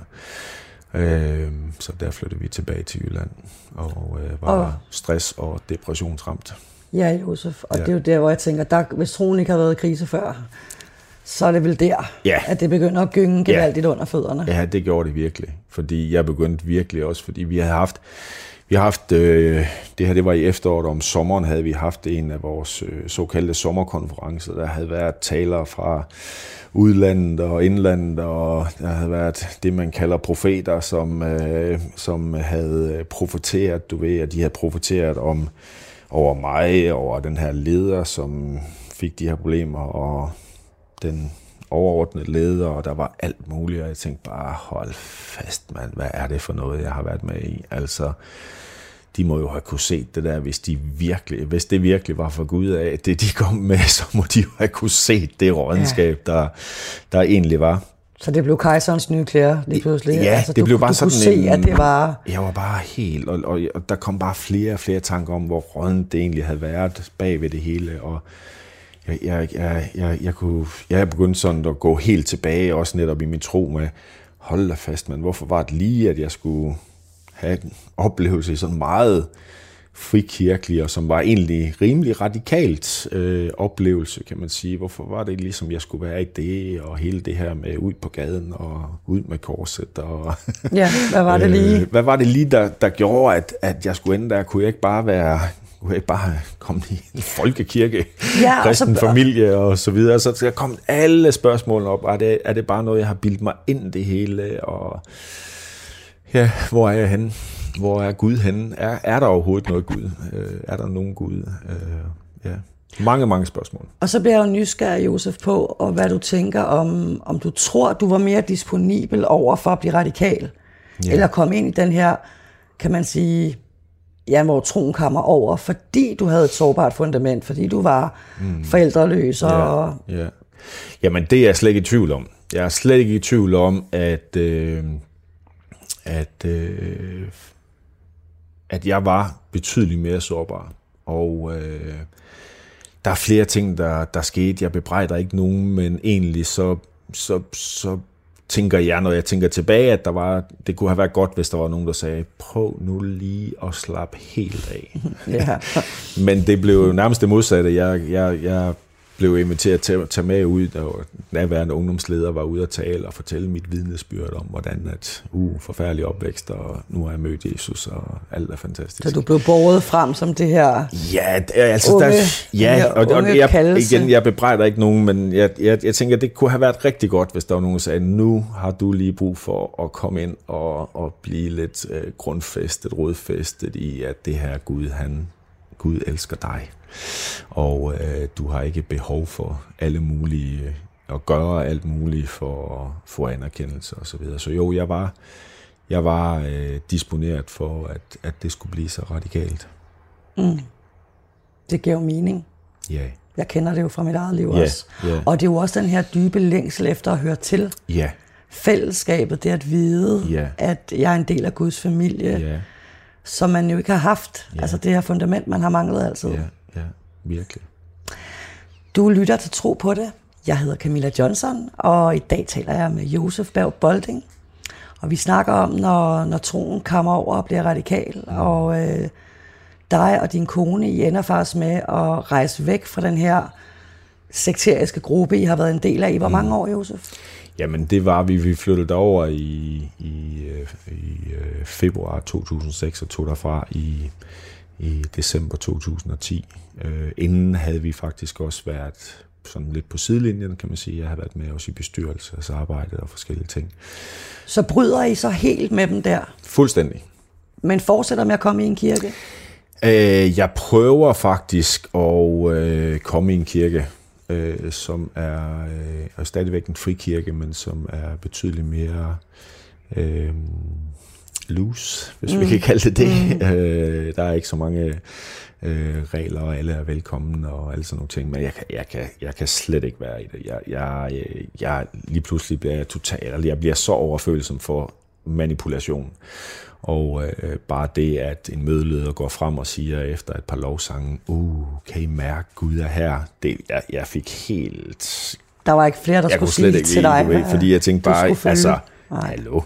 Øh, så der flyttede vi tilbage til Jylland, og øh, var og... stress- og depressionsramt. Ja, Josef, og ja. det er jo der, hvor jeg tænker, der, hvis troen ikke har været i krise før, så er det vel der, ja. at det begynder at gynge gevaldigt ja. under fødderne. Ja, det gjorde det virkelig. Fordi jeg begyndte virkelig også, fordi vi havde haft, vi har haft, øh, det her det var i efteråret, om sommeren havde vi haft en af vores øh, såkaldte sommerkonferencer. Der havde været talere fra udlandet og indlandet, og der havde været det, man kalder profeter, som, øh, som havde øh, profeteret, du ved, at de havde profeteret om over mig, over den her leder, som fik de her problemer, og den overordnede leder, og der var alt muligt, og jeg tænkte bare, hold fast, mand, hvad er det for noget, jeg har været med i? Altså, de må jo have kunne set det der, hvis, de virkelig, hvis det virkelig var for Gud af, det de kom med, så må de jo have kunne se det rådenskab, ja. der, der egentlig var. Så det blev kejserens nye klæder lige pludselig? Ja, altså, det du, blev bare du sådan kunne en, se, at det var... Jeg var bare helt, og, og, og der kom bare flere og flere tanker om, hvor råden det egentlig havde været bag ved det hele, og jeg, jeg, jeg, jeg, jeg, kunne, jeg begyndte sådan at gå helt tilbage, også netop i min tro med, hold da fast, men hvorfor var det lige, at jeg skulle have en oplevelse i sådan meget frikirkelig, og som var egentlig rimelig radikalt øh, oplevelse, kan man sige. Hvorfor var det ligesom, jeg skulle være i det, og hele det her med ud på gaden, og ud med korset, og... Ja, hvad var det lige? øh, hvad var det lige, der, der gjorde, at, at jeg skulle ende der? Kunne jeg ikke bare være kunne jeg ikke bare komme i en folkekirke, ja, kristen så, familie og så videre. Så der kom alle spørgsmålene op. Er det, er det bare noget, jeg har bildt mig ind det hele? Og ja, hvor er jeg henne? Hvor er Gud henne? Er, er der overhovedet noget Gud? Øh, er der nogen Gud? Øh, ja. Mange, mange spørgsmål. Og så bliver jeg jo nysgerrig, Josef, på, og hvad du tænker om, om du tror, du var mere disponibel over for at blive radikal, ja. eller komme ind i den her, kan man sige, ja, hvor troen kommer over, fordi du havde et sårbart fundament, fordi du var mm. forældreløs. Og... Ja, ja. Jamen, det er jeg slet ikke i tvivl om. Jeg er slet ikke i tvivl om, at, øh, at, øh, at jeg var betydeligt mere sårbar. Og øh, der er flere ting, der, der skete. Jeg bebrejder ikke nogen, men egentlig så, så, så tænker jeg, når jeg tænker tilbage, at der var, det kunne have været godt, hvis der var nogen, der sagde, prøv nu lige at slappe helt af. Ja. Men det blev jo nærmest det modsatte. Jeg, jeg, jeg blev inviteret til at tage med ud, og nærværende ungdomsleder var ude at tale og fortælle mit vidnesbyrd om, hvordan at, uh, forfærdelig opvækst, og nu har jeg mødt Jesus, og alt er fantastisk. Så du blev båret frem som det her Ja, altså, unge, der, ja og, og jeg, igen, jeg bebrejder ikke nogen, men jeg, jeg, jeg tænker, det kunne have været rigtig godt, hvis der var nogen, der sagde, nu har du lige brug for at komme ind og, og blive lidt øh, grundfæstet, rodfæstet i, at det her Gud, han, Gud elsker dig og øh, du har ikke behov for alle mulige, øh, at gøre alt muligt for at få anerkendelse osv. Så, videre. så jo, jeg var, jeg var øh, disponeret for, at, at det skulle blive så radikalt. Mm. Det giver jo mening. Ja. Yeah. Jeg kender det jo fra mit eget liv yeah, også. Yeah. Og det er jo også den her dybe længsel efter at høre til. Ja. Yeah. Fællesskabet, det at vide, yeah. at jeg er en del af Guds familie, yeah. Som man jo ikke har haft. Yeah. Altså det her fundament, man har manglet altid. Yeah. Yeah. virkelig. Du lytter til Tro på det. Jeg hedder Camilla Johnson, og i dag taler jeg med Josef Berg Bolding. Og vi snakker om, når, når troen kommer over og bliver radikal, og øh, dig og din kone, I ender faktisk med at rejse væk fra den her sekteriske gruppe, I har været en del af i hvor mange år, Josef? Jamen, det var vi. Vi flyttede over i, i, øh, i øh, februar 2006 og tog derfra i, i december 2010. Øh, inden havde vi faktisk også været sådan lidt på sidelinjen, kan man sige. Jeg har været med også i bestyrelsesarbejdet og forskellige ting. Så bryder I så helt med dem der? Fuldstændig. Men fortsætter med at komme i en kirke? Øh, jeg prøver faktisk at øh, komme i en kirke, øh, som er, øh, er stadigvæk en frikirke, men som er betydeligt mere øh, loose, hvis mm. vi kan kalde det det. Mm. Øh, der er ikke så mange øh, regler, og alle er velkommen og alle sådan nogle ting, men jeg kan, jeg kan, jeg kan slet ikke være i det. Jeg, jeg, jeg lige pludselig bliver jeg totalt, jeg bliver så overfølsom for manipulation. Og øh, bare det, at en mødeleder går frem og siger efter et par lovsange, uh, kan I mærke, Gud er her? Det, jeg, jeg fik helt... Der var ikke flere, der jeg skulle sige ikke, til dig. Ved, fordi jeg tænkte bare, altså, hallo,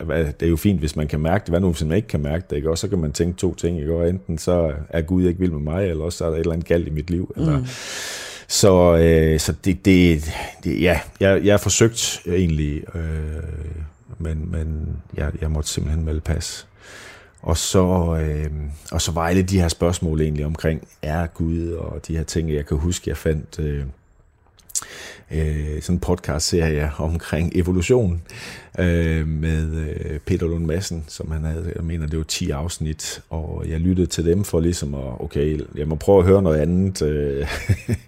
det er jo fint, hvis man kan mærke det. Hvad nu, hvis man ikke kan mærke det? Ikke? Og så kan man tænke to ting. Ikke? Og enten så er Gud ikke vild med mig, eller også så er der et eller andet galt i mit liv. Eller, mm. Så, øh, så det, det, det, ja, jeg, jeg har forsøgt egentlig, øh, men, men jeg, jeg måtte simpelthen melde pas. Og så, øh, og så var alle de her spørgsmål egentlig omkring, er Gud og de her ting, jeg kan huske, jeg fandt... Øh, øh, sådan en podcast-serie omkring evolution øh, med øh, Peter Lund Madsen, som han havde, jeg mener, det var 10 afsnit, og jeg lyttede til dem for ligesom at, okay, jeg må prøve at høre noget andet. Øh.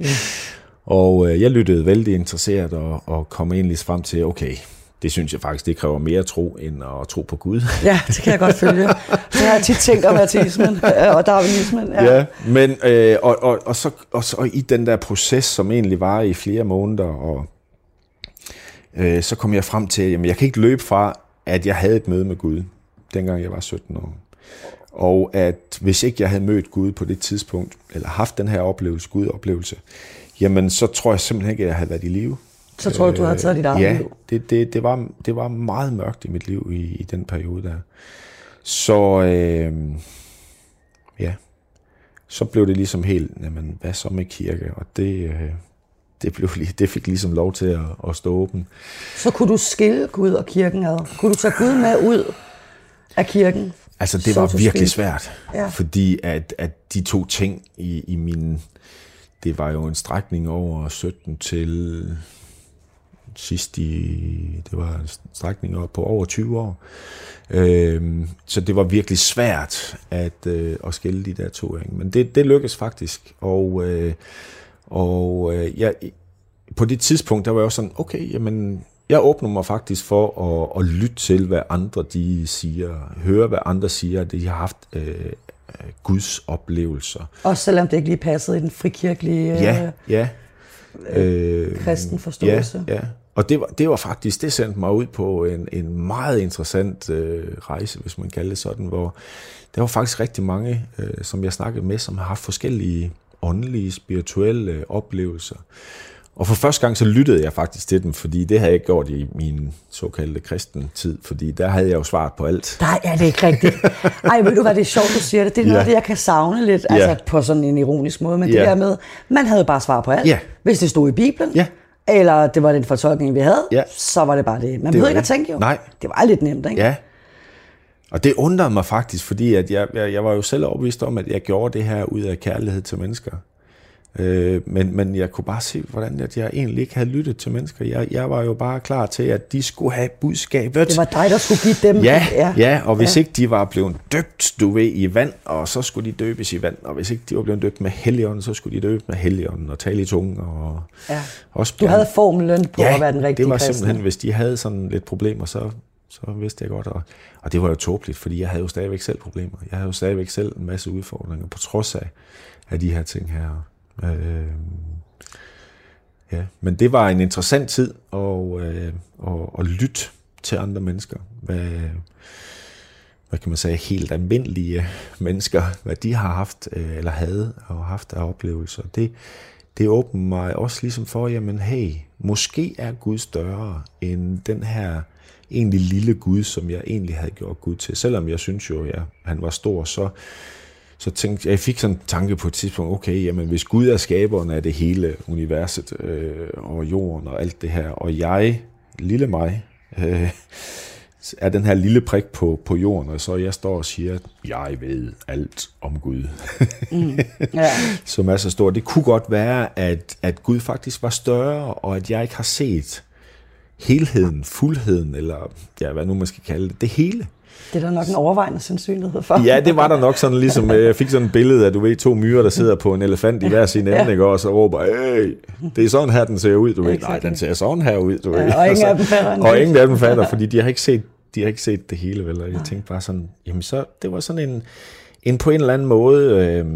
ja. og øh, jeg lyttede vældig interesseret og, og kom egentlig frem til, okay, det synes jeg faktisk, det kræver mere tro, end at tro på Gud. Ja, det kan jeg godt følge. Det har jeg tit tænkt om ateismen og darwinismen. Ja, ja men øh, og, og, og, så, og så i den der proces, som egentlig var i flere måneder, og øh, så kom jeg frem til, at jeg kan ikke løbe fra, at jeg havde et møde med Gud, dengang jeg var 17 år. Og at hvis ikke jeg havde mødt Gud på det tidspunkt, eller haft den her oplevelse, Gud-oplevelse, jamen så tror jeg simpelthen ikke, at jeg havde været i live. Så tror du, du havde taget dit eget ja, liv? det, det, det, var, det var meget mørkt i mit liv i, i den periode der. Så øh, ja, så blev det ligesom helt, jamen, hvad så med kirke? Og det, øh, det, blev, det fik ligesom lov til at, at stå åben. Så kunne du skille Gud og kirken ad? Kunne du tage Gud med ud af kirken? Altså, det var virkelig svært, ja. fordi at, at de to ting i, i min... Det var jo en strækning over 17 til sidst i, det var en strækning på over 20 år. Øh, så det var virkelig svært at, øh, at skille de der to. Ikke? Men det, det lykkedes faktisk, og, øh, og øh, jeg, på det tidspunkt, der var jeg også sådan, okay, jamen, jeg åbner mig faktisk for at, at lytte til, hvad andre de siger, høre, hvad andre siger, at de har haft øh, Guds oplevelser. Også selvom det ikke lige passede i den frikirkelige ja, ja. Øh, kristen forståelse. Ja, ja. Og det var, det var faktisk, det sendte mig ud på en, en meget interessant øh, rejse, hvis man kalder det sådan, hvor der var faktisk rigtig mange, øh, som jeg snakkede med, som har haft forskellige åndelige, spirituelle oplevelser. Og for første gang så lyttede jeg faktisk til dem, fordi det havde jeg ikke gjort i min såkaldte kristen tid, fordi der havde jeg jo svaret på alt. Nej, er det ikke rigtigt. Ej, ved du hvad, det er sjovt, du siger det. Det er noget, ja. det, jeg kan savne lidt, ja. altså på sådan en ironisk måde, men ja. det der med, man havde bare svar på alt. Ja. Hvis det stod i Bibelen, ja eller det var den fortolkning, vi havde, ja. så var det bare det. Man behøvede ikke at tænke jo. Nej. Det var lidt nemt, ikke? Ja. Og det undrede mig faktisk, fordi at jeg, jeg, jeg var jo selv overbevist om, at jeg gjorde det her ud af kærlighed til mennesker. Øh, men, men jeg kunne bare se, hvordan at jeg egentlig ikke havde lyttet til mennesker. Jeg, jeg var jo bare klar til, at de skulle have budskabet. Det var dig, der skulle give dem. Ja, ja, ja og hvis ja. ikke de var blevet døbt, du ved, i vand, og så skulle de døbes i vand, og hvis ikke de var blevet døbt med helligånden, så skulle de døbes med helligånden og tale i tunge. Og ja. også du havde formelen på ja, at være den rigtige det var kristne. simpelthen, hvis de havde sådan lidt problemer, så, så vidste jeg godt. Og, og det var jo tåbeligt, fordi jeg havde jo stadigvæk selv problemer. Jeg havde jo stadigvæk selv en masse udfordringer, på trods af, af de her ting her. Øh, ja. Men det var en interessant tid at, øh, at, at lytte til andre mennesker. Hvad, hvad kan man sige, helt almindelige mennesker, hvad de har haft, øh, eller havde og haft af oplevelser. Det, det åbner mig også ligesom for, jamen hey, måske er Gud større end den her egentlig lille Gud, som jeg egentlig havde gjort Gud til. Selvom jeg synes jo, ja, han var stor, så, så tænkte jeg, fik sådan en tanke på et tidspunkt, okay, jamen hvis Gud er skaberen af det hele universet øh, og jorden og alt det her, og jeg, lille mig, øh, er den her lille prik på, på jorden, og så jeg står og siger, jeg ved alt om Gud. mm, ja. Som er så stor. Det kunne godt være, at, at Gud faktisk var større, og at jeg ikke har set helheden, fuldheden, eller ja, hvad nu man skal kalde det, det hele. Det er der nok en overvejende sandsynlighed for. Ja, det var der nok sådan ligesom, øh, jeg fik sådan et billede af, du ved, to myrer, der sidder på en elefant i hver sin ende, ja. og så råber, hey, det er sådan her, den ser ud, du ved. Nej, den ser sådan her ud, du ved. Ja, og ingen af dem fatter. Og ingen af dem fatter, fordi de har ikke set, de har ikke set det hele, vel? Og jeg tænkte bare sådan, jamen så, det var sådan en, en på en eller anden måde, øh,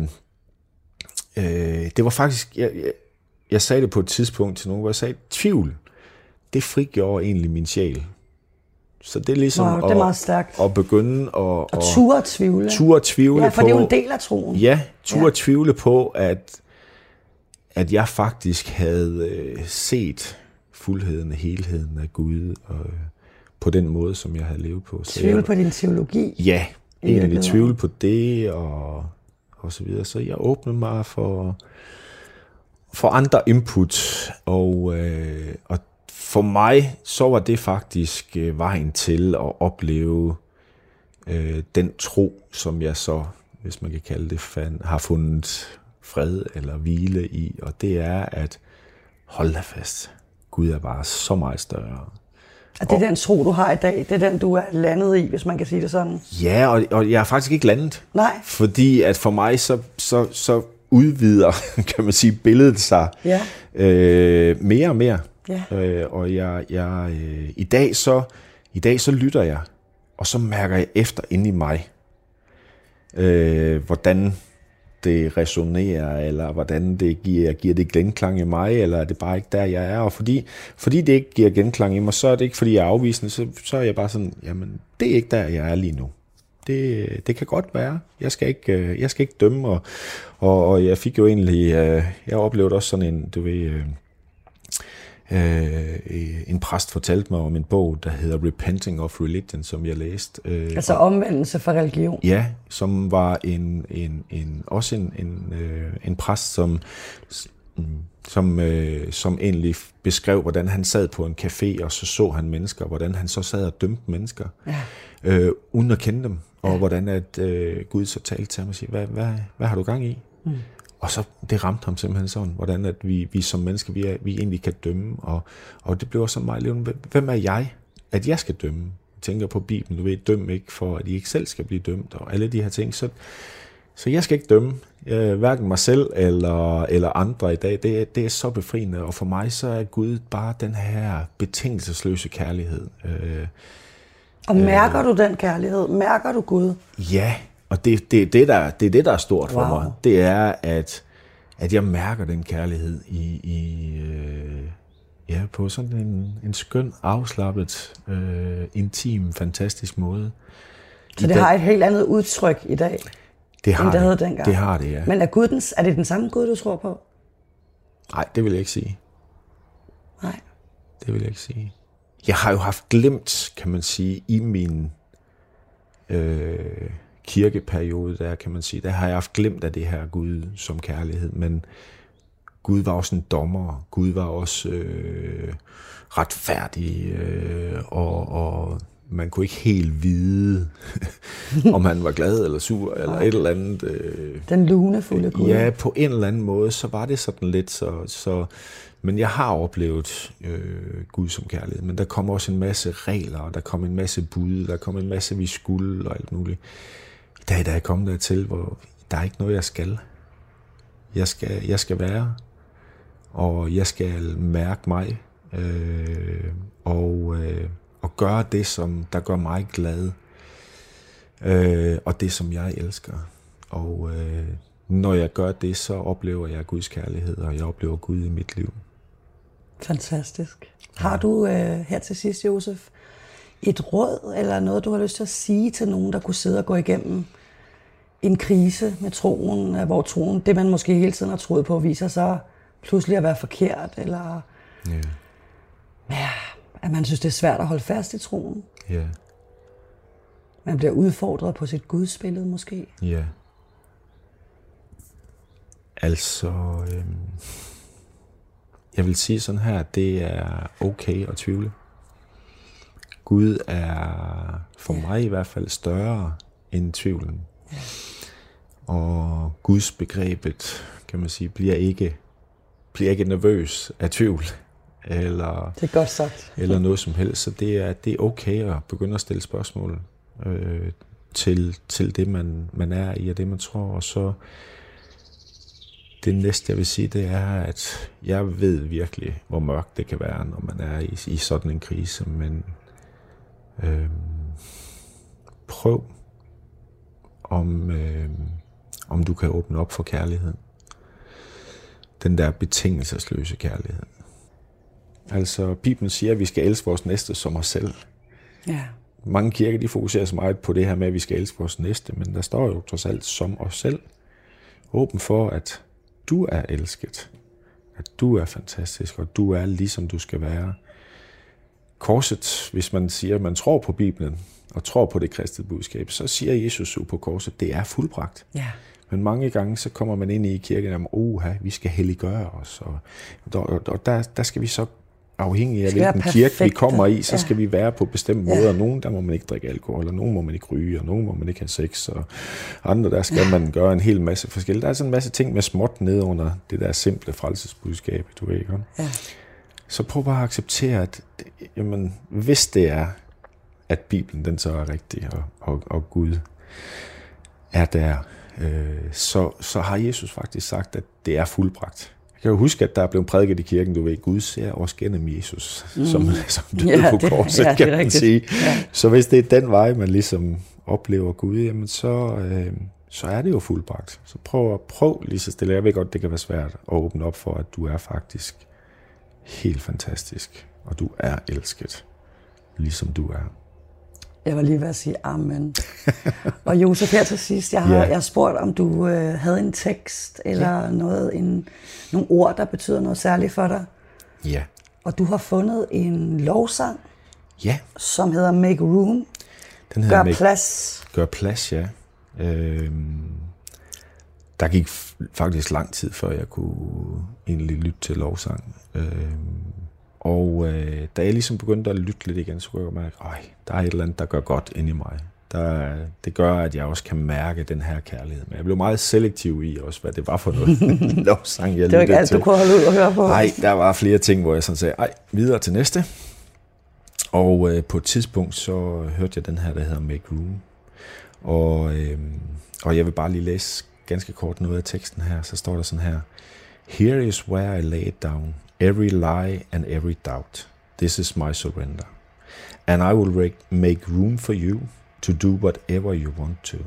øh, det var faktisk, jeg, jeg, jeg sagde det på et tidspunkt til nogen, hvor jeg sagde, tvivl, det frigjorde egentlig min sjæl. Så det er ligesom wow, det er meget stærkt. At, at begynde at... Og ture tvivle. Ture tvivle ja, for på, det er jo en del af troen. Ja, ture ja. tvivle på, at, at jeg faktisk havde øh, set fuldheden og helheden af Gud, og øh, på den måde, som jeg havde levet på. Så tvivl på din teologi? Ja, egentlig tvivl på det, og, og så videre. Så jeg åbnede mig for, for andre input, og, øh, og for mig, så var det faktisk øh, vejen til at opleve øh, den tro, som jeg så, hvis man kan kalde det, fan, har fundet fred eller hvile i. Og det er at holde dig fast. Gud er bare så meget større. Og det er den tro, du har i dag. Det er den, du er landet i, hvis man kan sige det sådan. Ja, og, og jeg er faktisk ikke landet. Nej. Fordi at for mig, så, så, så udvider, kan man sige, billedet sig ja. øh, mere og mere. Ja. Øh, og jeg, jeg, øh, i, dag så, i dag så lytter jeg, og så mærker jeg efter inde i mig, øh, hvordan det resonerer, eller hvordan det giver, giver det genklang i mig, eller er det bare ikke der, jeg er. Og fordi, fordi det ikke giver genklang i mig, så er det ikke, fordi jeg er afvisende, så, så er jeg bare sådan, jamen, det er ikke der, jeg er lige nu. Det, det kan godt være. Jeg skal ikke, øh, jeg skal ikke dømme, og, og, og jeg fik jo egentlig, øh, jeg oplevede også sådan en, du ved, øh, Øh, en præst fortalte mig om en bog, der hedder Repenting of Religion, som jeg læste. Øh, altså omvendelse for religion? Ja, som var en, en, en også en, en, øh, en præst, som, som, øh, som egentlig beskrev, hvordan han sad på en café, og så så han mennesker, hvordan han så sad og dømte mennesker, ja. øh, uden at kende dem, og ja. hvordan at øh, Gud så talte til ham og siger, hvad, hvad, hvad har du gang i? Mm. Og så det ramte ham simpelthen sådan, hvordan at vi, vi som mennesker, vi, er, vi egentlig kan dømme. Og, og det blev sådan meget levende. Hvem er jeg, at jeg skal dømme? Jeg tænker på Bibelen, du ved, døm ikke for, at I ikke selv skal blive dømt, og alle de her ting. Så, så jeg skal ikke dømme, jeg, hverken mig selv eller, eller andre i dag. Det, det er så befriende, og for mig så er Gud bare den her betingelsesløse kærlighed. Øh, og mærker øh, du den kærlighed? Mærker du Gud? Ja, og det, det, det, der, det er det, der er stort wow. for mig. Det er, at, at jeg mærker den kærlighed i, i øh, ja, på sådan en, en skøn, afslappet, øh, intim, fantastisk måde. Så det har et helt andet udtryk i dag, det har end det havde dengang? Det har det, ja. Men er, Gud den, er det den samme Gud, du tror på? Nej, det vil jeg ikke sige. Nej. Det vil jeg ikke sige. Jeg har jo haft glemt, kan man sige, i min... Øh, kirkeperiode, der kan man sige, der har jeg haft glemt af det her Gud som kærlighed, men Gud var også en dommer, Gud var også øh, retfærdig, øh, og, og man kunne ikke helt vide, om han var glad eller sur, eller et eller andet. Øh, Den lunefulde Gud. Ja, på en eller anden måde, så var det sådan lidt så... så men jeg har oplevet øh, Gud som kærlighed, men der kom også en masse regler, og der kom en masse bud, der kom en masse, vi skulle, og alt muligt dag, der er kommet dertil, hvor der er ikke noget, jeg skal. Jeg skal, jeg skal være, og jeg skal mærke mig, øh, og, øh, og gøre det, som der gør mig glad, øh, og det, som jeg elsker. Og øh, når jeg gør det, så oplever jeg Guds kærlighed, og jeg oplever Gud i mit liv. Fantastisk. Har du øh, her til sidst, Josef, et råd, eller noget, du har lyst til at sige til nogen, der kunne sidde og gå igennem en krise med troen, hvor troen, det man måske hele tiden har troet på, viser sig pludselig at være forkert, eller yeah. ja, at man synes, det er svært at holde fast i troen. Yeah. Man bliver udfordret på sit gudsbillede måske. Ja. Yeah. Altså, øhm, jeg vil sige sådan her, at det er okay at tvivle. Gud er for yeah. mig i hvert fald større end tvivlen. Yeah. Og Guds begrebet, kan man sige, bliver ikke, bliver ikke nervøs af tvivl. Eller, det er godt sagt. Eller noget som helst. Så det er, det er okay at begynde at stille spørgsmål øh, til, til det, man, man er i, og det, man tror. Og så det næste, jeg vil sige, det er, at jeg ved virkelig, hvor mørkt det kan være, når man er i, i sådan en krise. Men øh, prøv om, øh, om du kan åbne op for kærligheden. Den der betingelsesløse kærlighed. Altså, Bibelen siger, at vi skal elske vores næste som os selv. Ja. Mange kirker, de fokuserer så meget på det her med, at vi skal elske vores næste, men der står jo trods alt som os selv. Åben for, at du er elsket. At du er fantastisk, og du er ligesom du skal være. Korset, hvis man siger, at man tror på Bibelen, og tror på det kristne budskab, så siger Jesus jo på korset, det er fuldbragt. Ja. Men mange gange, så kommer man ind i kirken og oha, vi skal helliggøre os. Og, og, og der, der skal vi så afhængig af hvilken kirke vi kommer i, så ja. skal vi være på bestemte ja. måder. Nogle, der må man ikke drikke alkohol, og nogle må man ikke ryge, og nogle må man ikke have sex, og andre, der skal ja. man gøre en hel masse forskellige. Der er sådan en masse ting med småt ned under det der simple frelsesbudskab, du ved ikke? Ja. Så prøv bare at acceptere, at jamen, hvis det er, at Bibelen den så er rigtig, og, og, og Gud er der, øh, så, så har Jesus faktisk sagt, at det er fuldbragt. Jeg kan jo huske, at der er blevet prædiket i kirken, du ved, Gud ser os gennem Jesus, mm. som, som døde ja, på korset, ja, kan man sige. Ja. Så hvis det er den vej, man ligesom oplever Gud, jamen så, øh, så er det jo fuldbragt. Så prøv, at prøv lige så stille. Jeg ved godt, det kan være svært at åbne op for, at du er faktisk helt fantastisk, og du er elsket, ligesom du er. Jeg var lige ved at sige amen. og Josef, her til sidst, jeg har, yeah. jeg har spurgt, om du øh, havde en tekst, eller yeah. noget, en, nogle ord, der betyder noget særligt for dig. Ja. Yeah. Og du har fundet en lovsang, ja. Yeah. som hedder Make Room. Den hedder Gør make, plads. Gør plads, ja. Øhm, der gik faktisk lang tid, før jeg kunne egentlig lytte til lovsang. Øhm, og øh, da jeg ligesom begyndte at lytte lidt igen, så kunne jeg mærke, at der er et eller andet, der gør godt ind i mig. Der, det gør, at jeg også kan mærke den her kærlighed. Men jeg blev meget selektiv i også, hvad det var for noget lovsang, jeg Det var ikke alt, du kunne holde ud og høre på. Nej, der var flere ting, hvor jeg sådan sagde, ej, videre til næste. Og øh, på et tidspunkt, så hørte jeg den her, der hedder Make Room. Og, øh, og jeg vil bare lige læse ganske kort noget af teksten her. Så står der sådan her. Here is where I lay it down every lie and every doubt. This is my surrender. And I will make room for you to do whatever you want to.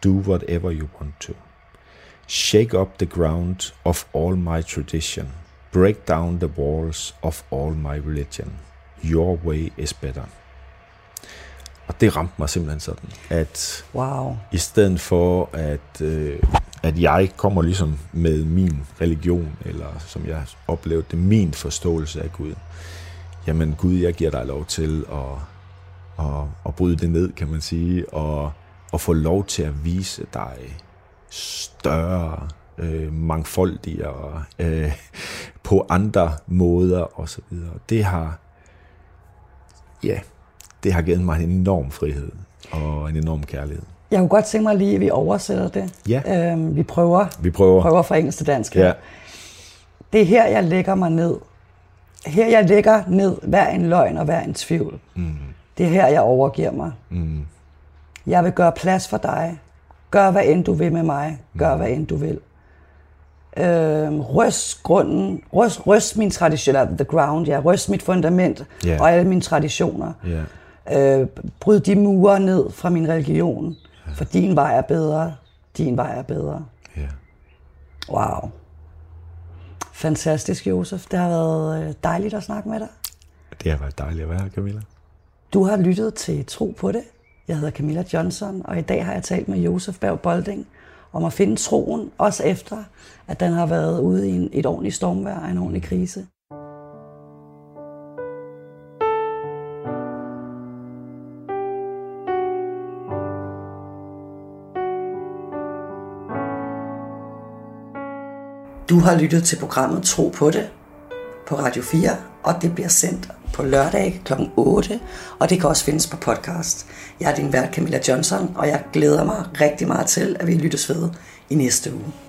Do whatever you want to. Shake up the ground of all my tradition. Break down the walls of all my religion. Your way is better. Og det ramte mig simpelthen sådan, at wow. i stedet for at øh, at jeg kommer ligesom med min religion, eller som jeg oplevede det, min forståelse af Gud. Jamen Gud, jeg giver dig lov til at, at, at bryde det ned, kan man sige, og og få lov til at vise dig større, øh, mangfoldigere, øh, på andre måder osv. Det har, ja, det har givet mig en enorm frihed og en enorm kærlighed. Jeg kunne godt tænke mig lige, at vi oversætter det. Ja. Øhm, vi prøver. Vi prøver. Prøver fra engelsk til dansk. Ja. Det er her, jeg lægger mig ned. Her, jeg lægger ned hver en løgn og hver en tvivl. Mm. Det er her, jeg overgiver mig. Mm. Jeg vil gøre plads for dig. Gør, hvad end du vil med mig. Gør, mm. hvad end du vil. Øhm, røst grunden, røst, røst min tradition, the ground, ja, røst mit fundament yeah. og alle mine traditioner. Yeah. Øh, bryd de mure ned fra min religion. For din vej er bedre. Din vej er bedre. Ja. Wow. Fantastisk, Josef. Det har været øh, dejligt at snakke med dig. Det har været dejligt at være her, Camilla. Du har lyttet til Tro på det. Jeg hedder Camilla Johnson, og i dag har jeg talt med Josef Berg Bolding om at finde troen, også efter, at den har været ude i en, et ordentligt stormvejr og en ordentlig krise. Du har lyttet til programmet Tro på det på Radio 4, og det bliver sendt på lørdag kl. 8, og det kan også findes på podcast. Jeg er din vært Camilla Johnson, og jeg glæder mig rigtig meget til, at vi lyttes ved i næste uge.